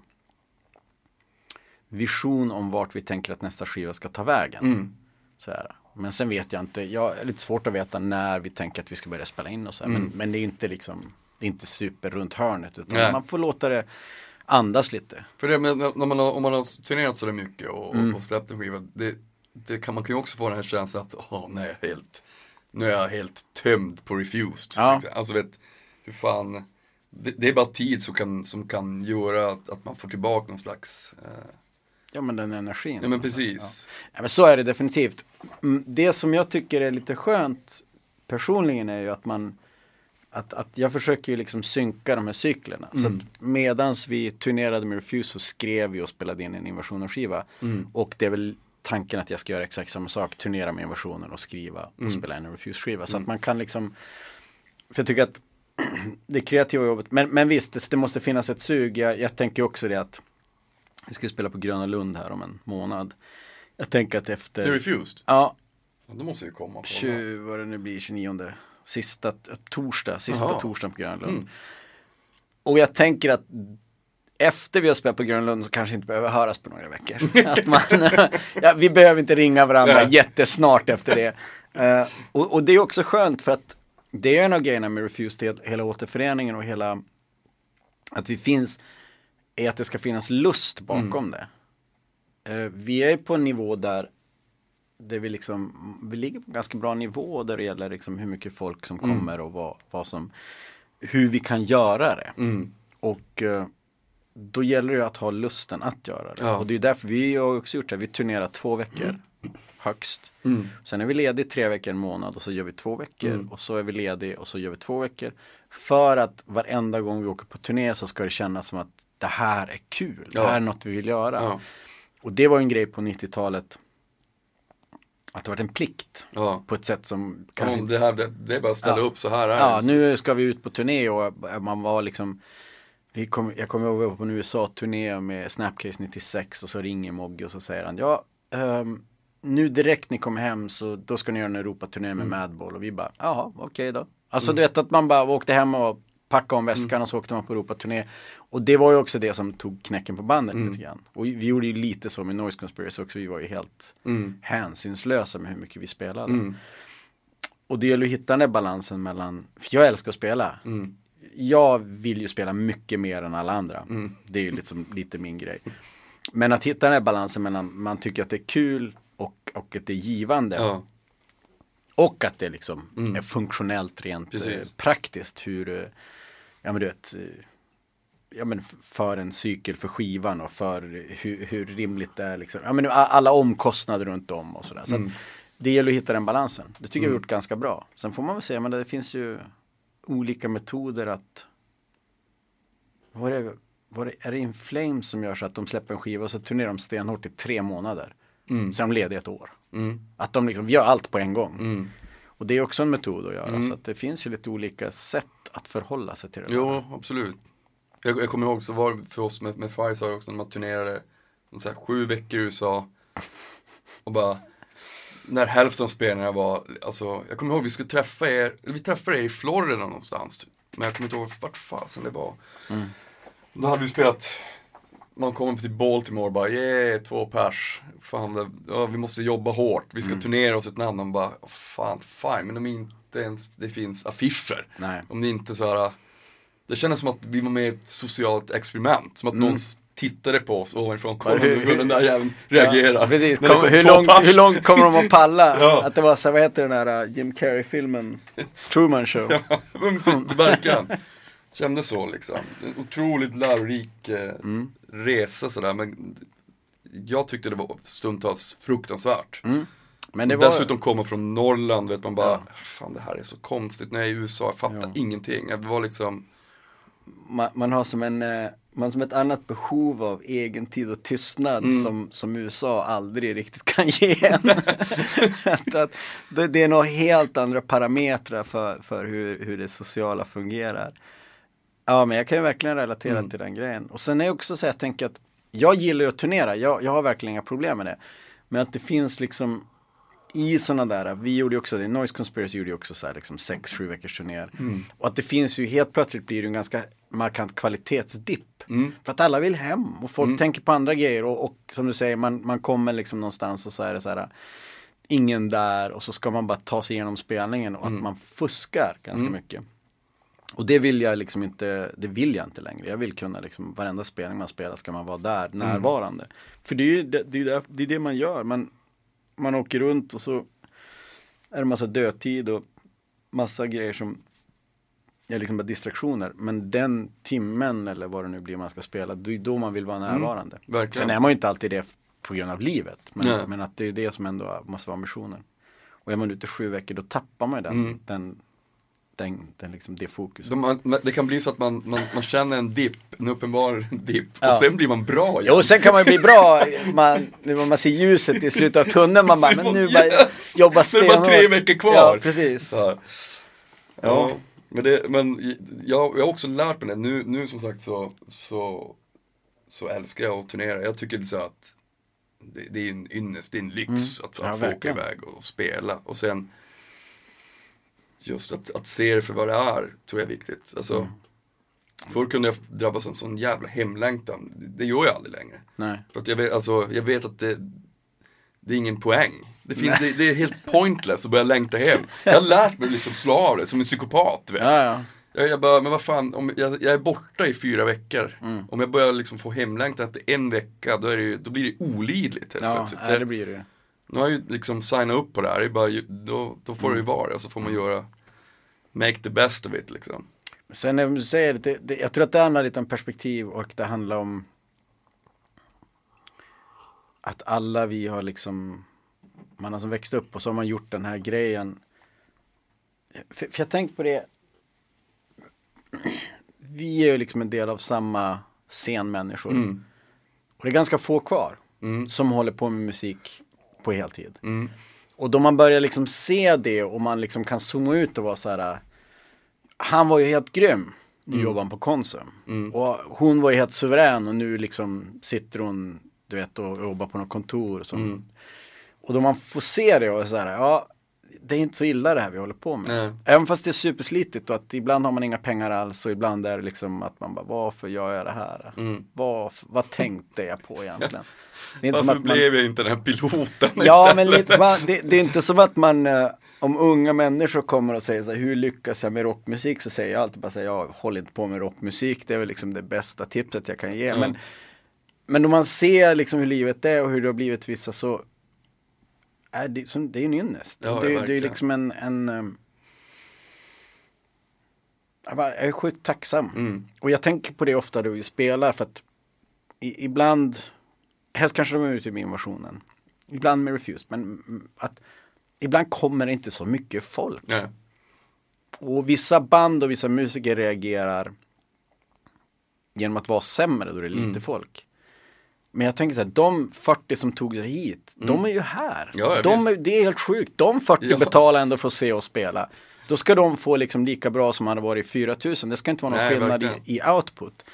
vision om vart vi tänker att nästa skiva ska ta vägen. Mm. Så här. Men sen vet jag inte, jag är lite svårt att veta när vi tänker att vi ska börja spela in och så här. Men, men det är inte liksom, det är inte super runt hörnet utan Mm. Nej. man får låta det andas lite. För det, när man har, om man har turnerat sådär mycket och, Mm. och släppt en skiva, det, det kan, man kan ju också få den här känslan att, åh nej, helt, nu är jag helt tömd på Refused. Ja. Alltså vet, hur fan, det, det är bara tid som kan, som kan göra att, att man får tillbaka någon slags, eh, Ja men den energin. ja men precis. Ja, men så är det definitivt. Mm, Det som jag tycker är lite skönt personligen är ju att man att, att jag försöker ju liksom synka de här cyklerna. Så Mm. att medans vi turnerade med Refuse så skrev vi och spelade in en invasionen-skiva. Mm. Och det är väl tanken att jag ska göra exakt samma sak, turnera med invasionen och skriva Mm. och spela in en Refuse-skiva. Så att man kan liksom För jag tycker att det kreativa jobbet, men, men visst det, det måste finnas ett sug. Jag, jag tänker också det att vi ska spela på Gröna Lund här om en månad. Jag tänker att efter är Refused, Ja, ja, då måste ju komma. på 20, vad det nu blir, 29 Sista torsdag, sista Jaha. torsdagen på Grönlund. Mm. Och jag tänker att efter vi har spelat på Grönlund så kanske inte behöver höras på några veckor. att man, ja, vi behöver inte ringa varandra Nej. jättesnart efter det. Eh, och, och det är också skönt för att det är en av grejerna med Refused, hel- hela återföreningen och hela att vi finns, är att det ska finnas lust bakom det. Eh, vi är på en nivå där det vi liksom, vi ligger på en ganska bra nivå där det gäller liksom hur mycket folk som kommer och vad, vad som, hur vi kan göra det. Mm. Och eh, då gäller det att ha lusten att göra det. Ja. Och det är därför vi har också gjort det, vi turnerar två veckor högst. Mm. Sen är vi ledig tre veckor en månad och så gör vi två veckor Mm. och så är vi ledig och så gör vi två veckor. För att varenda gång vi åker på turné så ska det kännas som att det här är kul, det Ja. här är något vi vill göra. Ja. Och det var en grej på 90-talet att det var en plikt Ja. på ett sätt som kanske det, här, det, det är bara att ställa upp, så här är Ja, det. nu ska vi ut på turné och man var liksom vi kom, Jag kommer ihåg att vi var på en USA-turné med Snapcase 96 och så ringer Mogge och så säger han Ja, ehm, nu direkt ni kommer hem så då ska ni göra en Europaturné med Madball och vi bara Jaha, okej då. Alltså du vet att man bara åkte hem och packade om väskan och så åkte man på Europaturné. Och det var ju också det som tog knäcken på bandet lite grann. Och vi gjorde ju lite så med Noise Conspiracy också, vi var ju helt Mm. hänsynslösa med hur mycket vi spelade. Mm. Och det gäller att hitta den där balansen mellan, för jag älskar att spela. Mm. Jag vill ju spela mycket mer än alla andra. Mm. Det är ju liksom lite min grej. Men att hitta den här balansen mellan man tycker att det är kul och, och att det är givande. Ja. Och att det liksom Mm. är funktionellt rent Precis. eh, praktiskt hur, eh, ja men du vet, eh, ja men för en cykel för skivan och för hur, hur rimligt det är liksom. Ja men alla omkostnader runt om och sådär. Så Mm. det gäller att hitta den balansen. Det tycker jag vi Mm. gjort ganska bra. Sen får man väl säga, men det finns ju olika metoder att vad är det, vad är är det In Flames som gör så att de släpper en skiva och så turnerar de stenhårt i tre månader. Mm. Sen är de lediga ett år. Mm. Att de liksom gör allt på en gång. Mm. Och det är också en metod att göra. Mm. Så att det finns ju lite olika sätt att förhålla sig till det. där. Jo, absolut. Jag, jag kommer ihåg så var det för oss med, med Firestar också när man turnerade så här, sju veckor i USA. Och bara, när hälften av spelarna var, alltså, jag kommer ihåg vi skulle träffa er, vi träffade er i Florida någonstans. typ. Men jag kommer inte ihåg vart fasen det var. Mm. Då hade vi spelat, man kommer till Baltimore och bara, yeah, två pers. Fan, det, ja, vi måste jobba hårt, vi ska Mm. turnera oss ett namn. Man bara, "Åh, fan, fine, men om inte ens det finns affischer. Nej. Om det inte så här, det kändes som att vi var med i ett socialt experiment. Som att Mm. någon tittade på oss ovanifrån. Kolla hur- den där jäveln reagerar. Ja, precis, Kom, kom hur, långt, hur långt kommer de att palla? Ja. Att det var så, vad heter den här uh, Jim Carrey-filmen? Truman Show. Ja, verkligen. Kändes så liksom. En otroligt lärorik eh, Mm. resa sådär. Men jag tyckte det var stundtals fruktansvärt. Mm. Men det var, Dessutom komma från Norrland, vet man bara, Ja. fan det här är så konstigt. När jag är i USA, jag fattar Ja. ingenting. Det var liksom, man, man har som en eh, man har som ett annat behov av egen tid och tystnad Mm. som, som USA aldrig riktigt kan ge en. att, att, det, det är nog helt andra parametrar för, för hur, hur det sociala fungerar. Ja men jag kan ju verkligen relatera Mm. till den grejen. Och sen är också så jag tänker att jag gillar ju att turnera, jag, jag har verkligen inga problem med det. Men att det finns liksom i sådana där, vi gjorde ju också det, Noise Conspiracy gjorde ju också så här liksom sex, sju veckors turnéer. Och att det finns ju helt plötsligt blir det en ganska markant kvalitetsdipp. Mm. För att alla vill hem och folk Mm. tänker på andra grejer och, och som du säger, man, man kommer liksom någonstans och så är det så här ingen där och så ska man bara ta sig igenom spelningen och att man fuskar ganska Mm. mycket. Och det vill jag liksom inte, det vill jag inte längre. Jag vill kunna liksom, varenda spelning man spelar ska man vara där, närvarande. För det är ju det, det, är ju det, det, är det man gör. Man, man åker runt och så är det massa dödtid och massa grejer som är liksom bara distraktioner. Men den timmen eller vad det nu blir man ska spela, det är då man vill vara närvarande. verkligen. Sen är man ju inte alltid det på grund av livet. Nej. Men, men att det är det som ändå måste vara ambitionen. Och är man ute sju veckor då tappar man ju den, Mm. den, den, den liksom, det fokuset. Så man, det kan bli så att man, man, man känner en dipp, en uppenbar dipp, Ja. och sen blir man bra igen. Jo, sen kan man ju bli bra, man, när man ser ljuset i slutet av tunneln, man bara, men nu bara Yes! jobba Så det är bara stenhårt. tre veckor kvar. Ja, precis. Här. Ja, men, det, men jag, jag har också lärt mig det. Nu, nu som sagt så, så, så älskar jag att turnera. Jag tycker så att det, det är en ynnest, det är en lyx att, Mm. Ja, att få åka iväg och spela. Och sen just att, att se det för vad det är, tror jag är viktigt. Alltså, Mm. Förr kunde jag drabbas av en sån jävla hemlängtan. Det, gör jag aldrig längre. Nej. För att jag vet, alltså, jag vet att det, det är ingen poäng. Det, finns, det, det är helt pointless att börja längta hem. Jag har lärt mig liksom slå av det som en psykopat. Vet. Ja, ja. Jag, jag bara, men vad fan, om jag, jag är borta i fyra veckor. Mm. Om jag börjar liksom få hemlängtan efter en vecka, då, är det, ju- då blir det olidligt helt Ja, plötsligt. nej, det blir det. Nu har jag ju liksom signat upp på det här, det bara, då, då får det ju Mm. vara, så får man göra, make the best of it liksom. Sen när du säger det, det, jag tror att det handlar lite om perspektiv och det handlar om att alla vi har liksom, man har som växt upp och så har man gjort den här grejen. För, för jag tänkte på det, vi är ju liksom en del av samma scenmänniskor. Mm. Och det är ganska få kvar Mm. som håller på med musik på heltid. Mm. Och då man börjar liksom se det och man liksom kan zooma ut och vara så här. Han var ju helt grym. Nu jobbar han på Konsum. Och hon var ju helt suverän och nu liksom sitter hon, du vet, och jobbar på något kontor. Som, Och då man får se det och så här, ja, det är inte så illa det här vi håller på med. Nej. Även fast det är superslitigt och att ibland har man inga pengar alls och ibland är det liksom att man bara, varför gör jag det här? Vad, vad tänkte jag på egentligen? Det är inte som Varför att man... blev jag inte den här piloten Ja, men lite, man, det, det är inte som att man, eh, om unga människor kommer och säger så här, hur lyckas jag med rockmusik? Så säger jag alltid bara så här, jag håller inte på med rockmusik, det är väl liksom det bästa tipset jag kan ge. Men, men om man ser liksom hur livet är och hur det har blivit vissa så är det, som, det är ju en ynnest. Ja, det, är- det är liksom en, en ehm, jag, bara, jag är sjukt tacksam. Mm. Och jag tänker på det ofta då vi spelar för att i, ibland, helst kanske de är ute i min versionen. Ibland med Refused, men att ibland kommer det inte så mycket folk. Nej. Och vissa band och vissa musiker reagerar genom att vara sämre då det är lite Mm. folk. Men jag tänker så här, de 40 som tog sig hit, de är ju här. Mm. Ja, de är, det är helt sjukt. De 40 Ja. betalar ändå för att se oss spela. Då ska de få liksom lika bra som hade varit 4000. Det ska inte vara någon Nej, skillnad i, i output.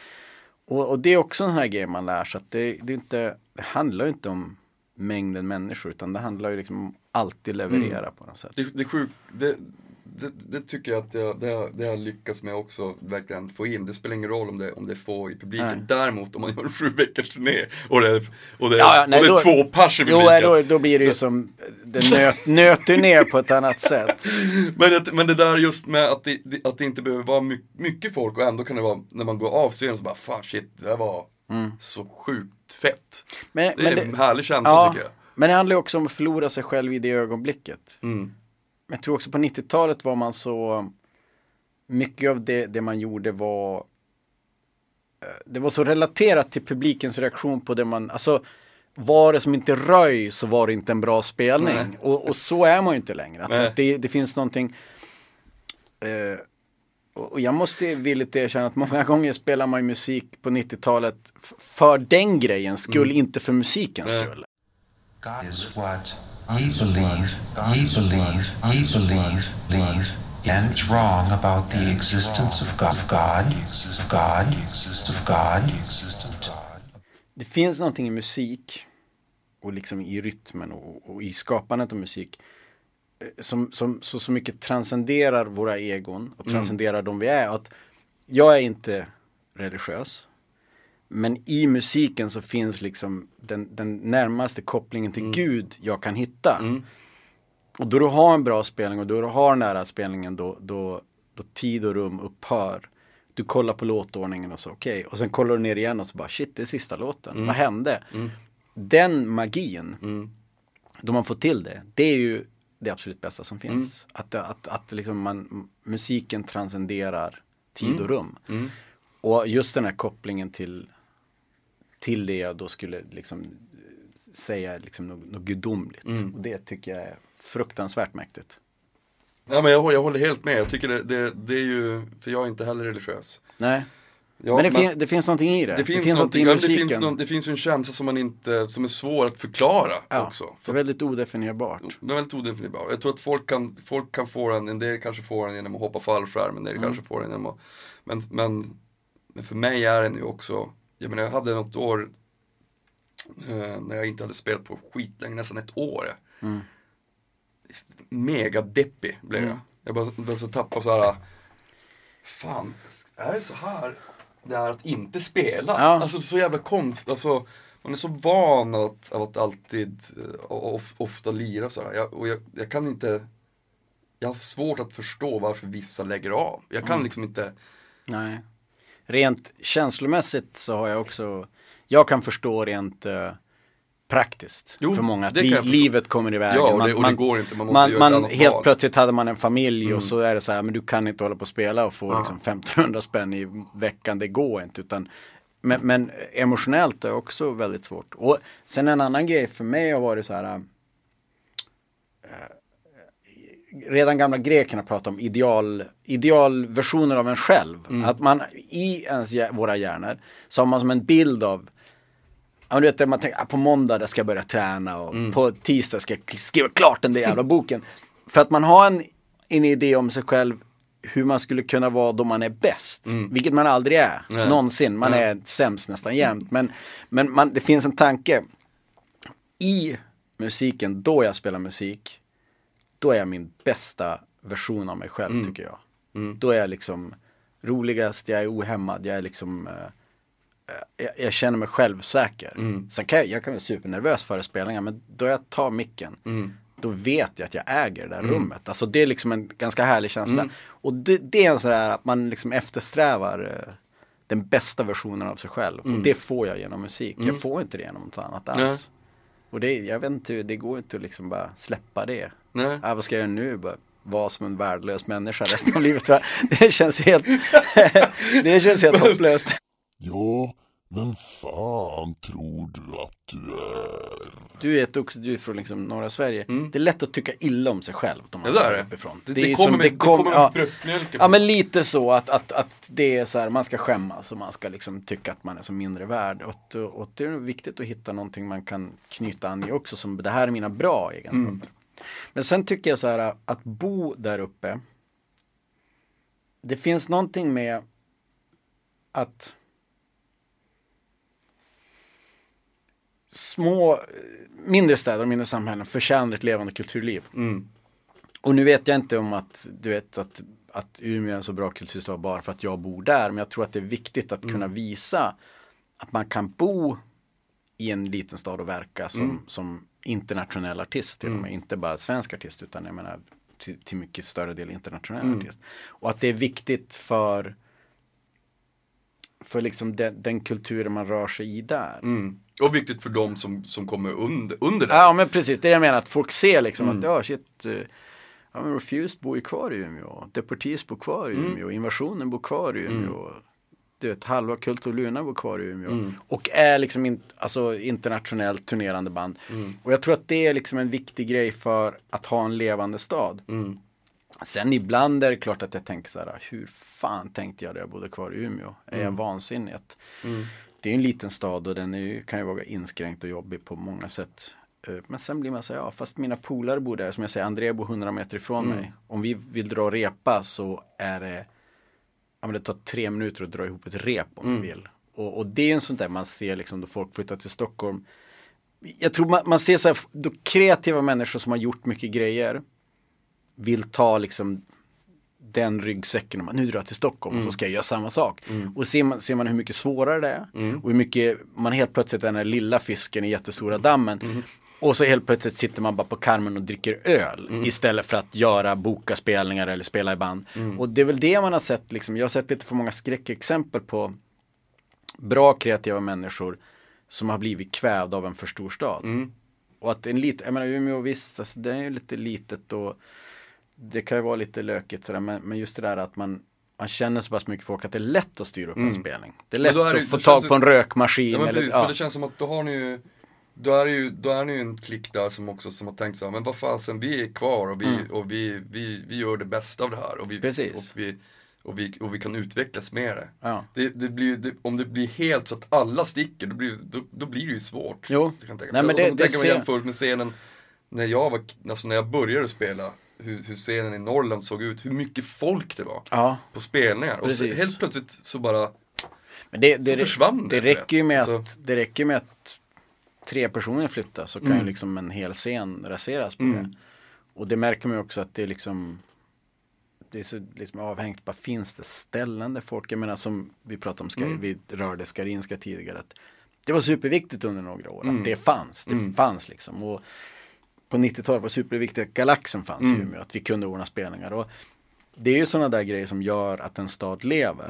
Och, och det är också en sån här grej man lär sig. Att det, det, inte, det handlar ju inte om mängden människor utan det handlar ju liksom om alltid leverera Mm. på något sätt. Det, det är sjukt, det, det, det tycker jag att jag, det, har- det har lyckats med också verkligen få in. Det spelar ingen roll om det, om det är få i publiken. Nej. Däremot om man gör en sju veckors turné och det, är- och det, Ja, ja, nej, och det är då- två pers i Jo, publiken. då, då blir det ju som, det nöt, nöter ner på ett annat sätt. Men, det, men det där just med att det, att det inte behöver vara my, mycket folk och ändå kan det vara, när man går av scenen så bara, fan shit, det där var så sjukt fett. Men, Det men är en härlig känsla ja, tycker jag. Men det handlar ju också om att förlora sig själv i det ögonblicket. Mm. Men jag tror också på 90-talet var man så, mycket av det, det man gjorde var, eh, det var så relaterat till publikens reaktion på det man, alltså var det som inte röj så var det inte en bra spelning. Och, och så är man ju inte längre. Att, det, det finns någonting eh, och jag måste villigt erkänna att många gånger spelar man ju musik på 90-talet f- för den grejens skull, inte för musikens skull. God is what ye believe, ye believe, ye believe, believe, and it's wrong about the existence of God, of God, of God, of God. Det finns någonting i musik och liksom i rytmen och, och i skapandet av musik eh, som, som så, så mycket transcenderar våra egon och transcenderar de vi är. Att jag är inte religiös. Men i musiken så finns liksom den, den närmaste kopplingen till Gud jag kan hitta. Och då du har en bra spelning och då du har den här spelningen då, då, då tid och rum upphör. Du kollar på låtordningen och så okej. Och sen kollar du ner igen och så bara shit det är sista låten. Vad hände? Den magin, då man får till det, det är ju det absolut bästa som finns. Att, att, att liksom man, musiken transcenderar tid och rum. Och just den här kopplingen till, till det jag då skulle liksom säga liksom något, något gudomligt. Och det tycker jag är fruktansvärt mäktigt. Ja, men jag, håller- jag håller helt med, jag tycker det, det, det är ju, för jag är inte heller religiös. Nej, Ja, men, det, fin- det finns någonting i det. Det finns, någonting någonting, i ja, det, musiken. finns någon, det finns en känsla som man inte, som är svår att förklara ja, också. För För väldigt odefinierbart. det är väldigt odefinierbart. Jag tror att folk kan, folk kan få den, en del kanske får den genom att hoppa fallskärm, en del Mm. kanske får den genom att, men, men, men för mig är den ju också, jag menar jag hade något år eh, när jag inte hade spelat på skitlänge, nästan ett år. Mm. Mega deppig blev jag. Jag bara, bara så tappade så här. fan, är det så här det är att inte spela? Ja. Alltså så jävla konst, alltså man är så van att, att alltid eh, of, ofta lira så här. Jag, och jag, jag kan inte, jag har svårt att förstå varför vissa lägger av. Jag kan liksom inte, Nej. Rent känslomässigt så har jag också, jag kan förstå rent eh, praktiskt Jo, för många. Att det li- livet kommer i vägen. Ja, och det- och det går inte, man måste man, göra man Helt val. plötsligt hade man en familj Mm. och så är det så här, men du kan inte hålla på och spela och få liksom 1500 spänn i veckan, det går inte. Utan, men, men emotionellt är också väldigt svårt. Och sen en annan grej för mig har varit så här, redan gamla grekerna pratade om ideal, idealversioner av en själv. Mm. Att man i ens, våra hjärnor så har man som en bild av Ja, du vet, man tänker, ah, på måndag ska jag börja träna och Mm. på tisdag ska jag skriva klart den där jävla boken. För att man har en, en idé om sig själv hur man skulle kunna vara då man är bäst. Vilket man aldrig är, Mm. Nej. någonsin. Man Nej. är sämst nästan jämt. Men, men man, det finns en tanke. I musiken, då jag spelar musik, då är jag min bästa version av mig själv Mm. tycker jag. Då är jag liksom roligast, jag är ohämmad, jag är liksom eh, jag, jag känner mig självsäker. Mm. Sen kan jag, jag kan vara supernervös före spelningar men då jag tar micken Mm. då vet jag att jag äger det där rummet. Alltså det är liksom en ganska härlig känsla. Mm. Och det, det är en sån där att man liksom eftersträvar eh, den bästa versionen av sig själv. Mm. Och det får jag genom musik. Jag får inte det genom något annat alls. Och det, jag vet inte, det går inte att liksom bara släppa det. Nej. Ah, vad ska jag göra nu? Bara vara som en värdelös människa resten av livet. va? Det känns helt, det känns helt hopplöst. Ja, vem fan tror du att du är? Du är ett också, du är från liksom norra Sverige. Det är lätt att tycka illa om sig själv. Om man Mm. Ja, det är kommer det. uppifrån. Det, det, är kommer som- med, det kom- kommer ja. med bröstmjölken. Ja men lite så att, att, att det är så här, man ska skämmas och man ska liksom tycka att man är så mindre värd. Och, och det är viktigt att hitta någonting man kan knyta an i också som det här är mina bra egenskaper. Mm. Men sen tycker jag så här att bo där uppe. Det finns någonting med att små, mindre städer och mindre samhällen förtjänar ett levande kulturliv. Mm. Och nu vet jag inte om att, du vet att, att Umeå är en så bra kulturstad bara för att jag bor där. Men jag tror att det är viktigt att kunna visa att man kan bo i en liten stad och verka som, som internationell artist med. Inte bara svensk artist utan jag menar till, till mycket större del internationell artist. Och att det är viktigt för för liksom den, den kulturen man rör sig i där. Mm. Och viktigt för dem som, som kommer under, under det. Ja men precis, det är det jag menar att folk ser liksom Mm. att ja shit eh, Ja men Refused bor ju kvar i Umeå, Deportees bor kvar i Mm. Umeå, Invasionen bor kvar i Umeå Du vet, halva Kult och Luna bor kvar i Umeå Mm. Och är liksom in, alltså internationellt turnerande band Mm. Och jag tror att det är liksom en viktig grej för att ha en levande stad Mm. Sen ibland är det klart att jag tänker så här, hur fan tänkte jag då jag bodde kvar i Umeå? Är Mm. jag vansinnig? Att Det är en liten stad och den är, kan ju vara inskränkt och jobbig på många sätt. Eh, Men sen blir man så här, ja fast mina polare bor där, som jag säger, André bor 100 meter ifrån Mm. mig. Om vi vill dra och repa så är det, ja men det tar tre minuter att dra ihop ett rep om Mm. vi vill. Och, och det är en sånt där man ser liksom då folk flyttar till Stockholm. Jag tror man, man ser så här, då kreativa människor som har gjort mycket grejer vill ta liksom den ryggsäcken och man, nu drar jag till Stockholm och så ska jag göra samma sak. Och ser man, ser man hur mycket svårare det är och hur mycket man helt plötsligt är den här lilla fisken i jättestora dammen. Och så helt plötsligt sitter man bara på karmen och dricker öl istället för att göra boka spelningar eller spela i band. Och det är väl det man har sett, liksom, jag har sett lite för många skräckexempel på bra kreativa människor som har blivit kvävda av en för stor stad. Och att en liten, jag menar Umeå visst, alltså, det är ju lite litet och det kan ju vara lite lökigt sådär men, men just det där att man man känner så pass mycket folk att det är lätt att styra upp en spelning. Det är lätt Mm. det- att få tag på en rökmaskin Ja, men, eller, precis, ja. men det känns som att då har ni ju då är, det ju, då är ni ju en klick där som också som har tänkt så här, men vad fasen, vi är kvar och, vi, och vi, vi, vi gör det bästa av det här. Och vi, Mm. Precis. Och vi, och vi, och vi kan utvecklas med det. Ja. det, det, blir, det om det blir helt så att alla sticker, då blir, då, då blir det ju svårt. Jo. Jag kan tänka Nej, men Och det- så det tänker man jämfört med scenen när jag var, alltså när jag började spela, hur, hur scenen i Norrland såg ut, hur mycket folk det var Ja. på spelningar. Och så Precis. helt plötsligt så bara, Men det, det, Så försvann det, det, räcker ju med alltså. att, det räcker med att tre personer flyttar så kan Mm. ju liksom en hel scen raseras på det. Och det märker man ju också att det är liksom det är så liksom avhängt, bara finns det ställen där folk, jag menar som vi pratade om, ska, Mm. vi rörde Skarinska tidigare, att det var superviktigt under några år Mm. att det fanns, det fanns liksom. Och på 90-talet var det superviktigt att Galaxen fanns Mm. i Umeå, att vi kunde ordna spelningar. Och det är ju sådana där grejer som gör att en stad lever.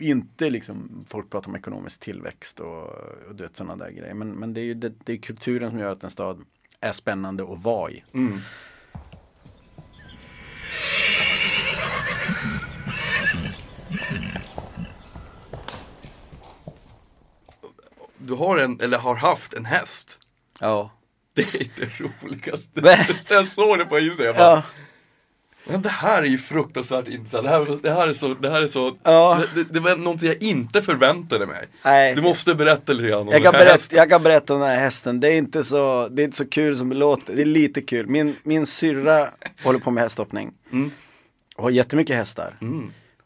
Mm, inte liksom, folk pratar om ekonomisk tillväxt och, och du vet sådana där grejer. Men, men det är ju det, det är kulturen som gör att en stad är spännande att vara i. Du har en, eller har haft en häst. Ja. Det är det roligaste. Jag såg det på Instagram. Jag bara, Ja. Men det här är ju fruktansvärt intressant. Det här, det här är så, det här är så, Ja. det, det, var någonting jag inte förväntade mig. Nej. Du måste berätta lite grann om Jag kan, den här berätta, hästen. jag kan berätta om den här hästen. Det är inte så, det är inte så kul som det låter. Det är lite kul. Min, min syrra håller på med hästhoppning. Och har jättemycket hästar.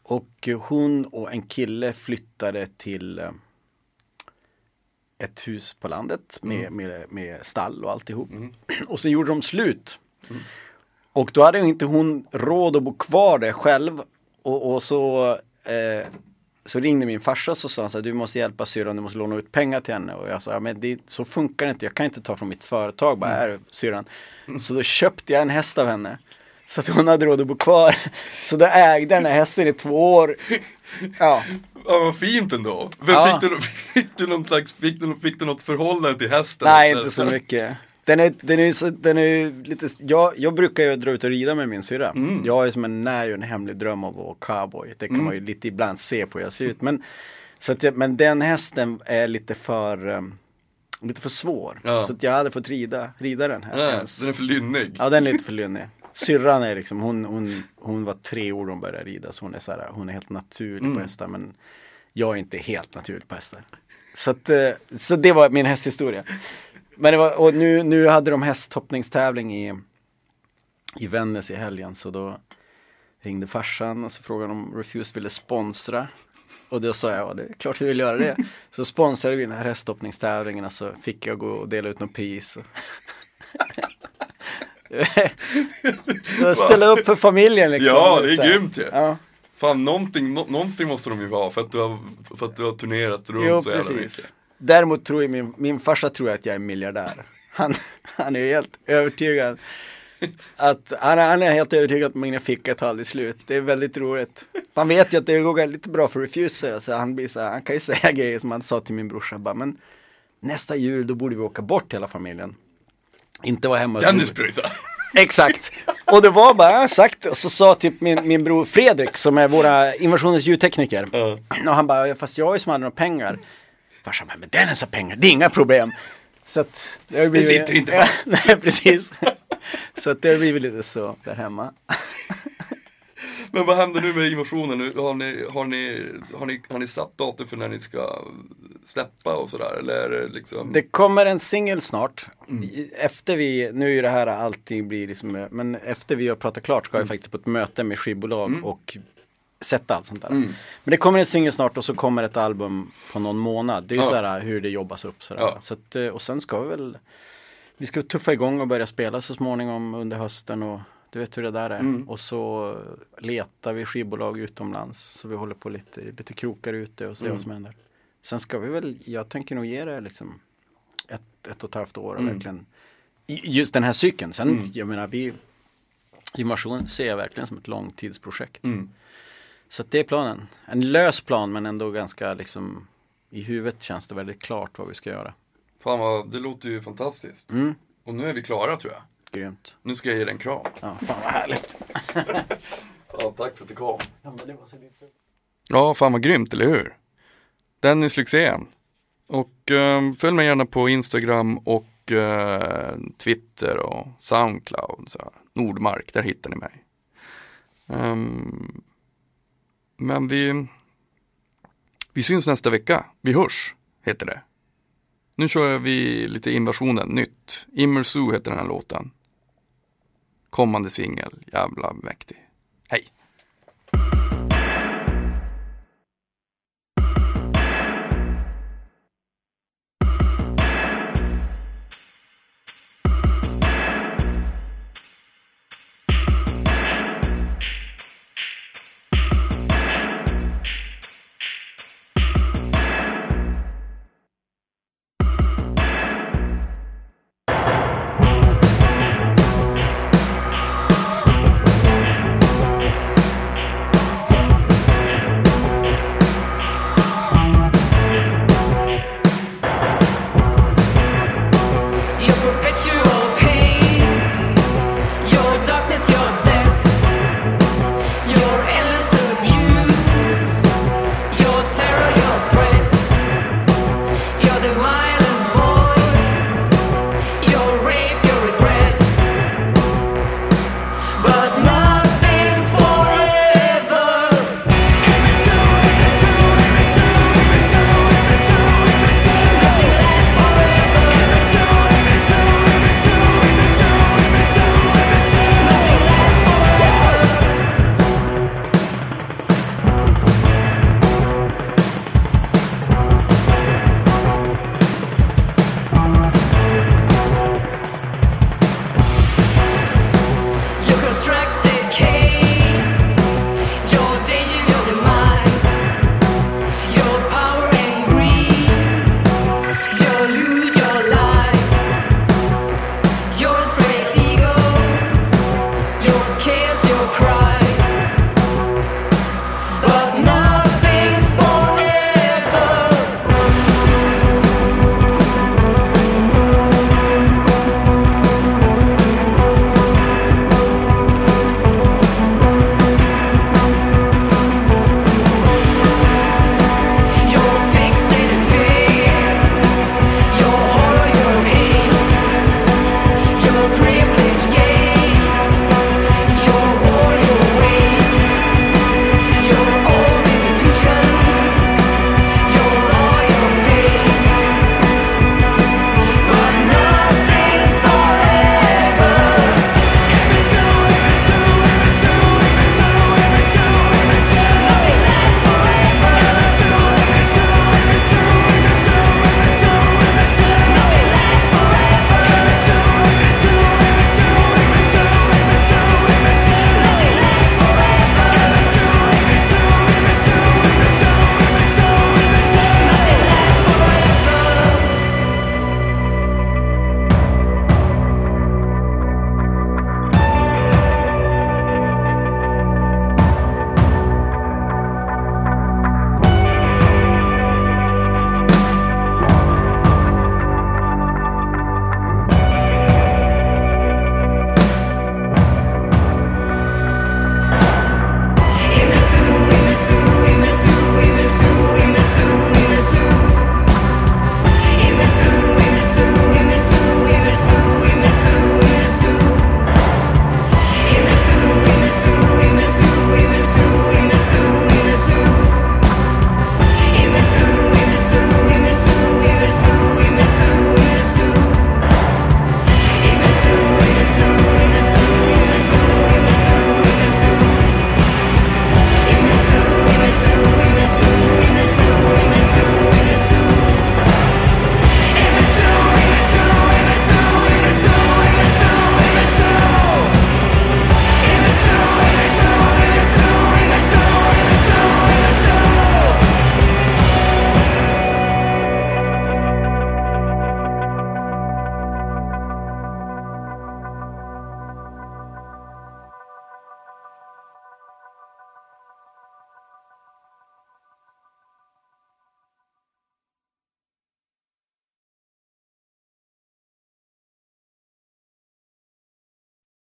Och eh, hon och en kille flyttade till eh, ett hus på landet med, med, med stall och alltihop. Och sen gjorde de slut. Och då hade inte hon råd att bo kvar där själv. Och, och så, eh, så ringde min farsa och så sa han så här, du måste hjälpa syrran, du måste låna ut pengar till henne. Och jag sa, ja, men det, så funkar det inte, jag kan inte ta från mitt företag, bara här syrran. Så då köpte jag en häst av henne. Så att hon hade råd att bo kvar. Så då ägde den här hästen i två år. Ja, Ja, vad fint ändå. Men Ja. fick, du, fick, du någon slags, fick, du, fick du något förhållande till hästen? nej inte så mycket. Den är, den är, så, den är lite, jag, jag brukar ju dra ut och rida med min syrra. Jag har ju som en när ju en hemlig dröm av att vara cowboy. Det kan man ju lite ibland se på hur jag ser ut. Men, så att jag, men den hästen är lite för, um, lite för svår. Ja. Så att jag hade fått rida, rida den här. Ens. den är för lynnig. Ja den är lite för lynnig. Syrran är liksom, hon, hon, hon var tre år då hon började rida så hon är så här, hon är helt naturlig på hästar men jag är inte helt naturlig på hästar. Så, att, eh, så det var min hästhistoria. Men det var, och nu, nu hade de hästhoppningstävling i, i Vännäs i helgen så då ringde farsan och så frågade om Refuse ville sponsra. Och då sa jag, ja det är klart vi vill göra det. Så sponsrade vi den här hästhoppningstävlingen och så fick jag gå och dela ut något pris. Ställa upp för familjen liksom. Ja, det är grymt ju. Ja, Fan, någonting, nå, någonting måste de ju ha för att du har, för att du har turnerat runt jo så jävla precis. mycket. Däremot tror jag min, min farsa tror att jag är miljardär. Han, han är helt övertygad. Att, han, är, han är helt övertygad att mina fickor tar aldrig slut. Det är väldigt roligt. Man vet ju att det går lite bra för Refuser. Så han, blir så här, han kan ju säga grejer som han sa till min brorsa. Bara, men nästa jul då borde vi åka bort hela familjen. Inte vara hemma. Dennis pröjsar. Exakt. Och det var bara sagt och så sa typ min, min bror Fredrik som är våra invasionens ljudtekniker. Och han bara, fast jag är ju som hade några pengar. Farsan bara, men Dennis har pengar, det är inga problem. Så att det har blivit... sitter inte fast. Nej, precis. Så att det har blivit lite så där hemma. Men vad händer nu med? Nu, har, ni, har, ni, har, ni, har ni satt datum för när ni ska släppa och sådär? Eller det liksom? Det kommer en singel snart. I- Efter vi, nu är det här allting blir liksom, men efter vi har pratat klart ska jag faktiskt på ett möte med skivbolag och sätta allt sånt där. Men det kommer en singel snart och så kommer ett album på någon månad. Det är ju Ja. sådär hur det jobbas upp sådär. Ja. Så att, eh, och sen ska vi väl, vi ska tuffa igång och börja spela så småningom under hösten och du vet hur det där är. Och så letar vi skivbolag utomlands. Så vi håller på lite, lite krokar ute och ser vad som händer. Sen ska vi väl, jag tänker nog ge det liksom ett, ett och ett halvt år och verkligen i- just den här cykeln. Sen, jag menar, vi invasion ser jag verkligen som ett långtidsprojekt. Så att det är planen. En lös plan men ändå ganska liksom i huvudet känns det väldigt klart vad vi ska göra. Fan vad, det låter ju fantastiskt. Mm. Och nu är vi klara tror jag. Grymt. Nu ska jag ge dig en kram. Ja, fan vad härligt. Ja, tack för att du kom. Ja, men det var så lite... Ja, fan vad grymt, eller hur? Dennis Lyxzén. Och eh, följ mig gärna på Instagram och eh, Twitter och Soundcloud. Så här. Nordmark, där hittar ni mig. Ehm, men vi, vi syns nästa vecka. Vi hörs, heter det. Nu kör vi lite invasionen, nytt. Immersu heter den här låten. Kommande singel, jävla mäktig. Hej!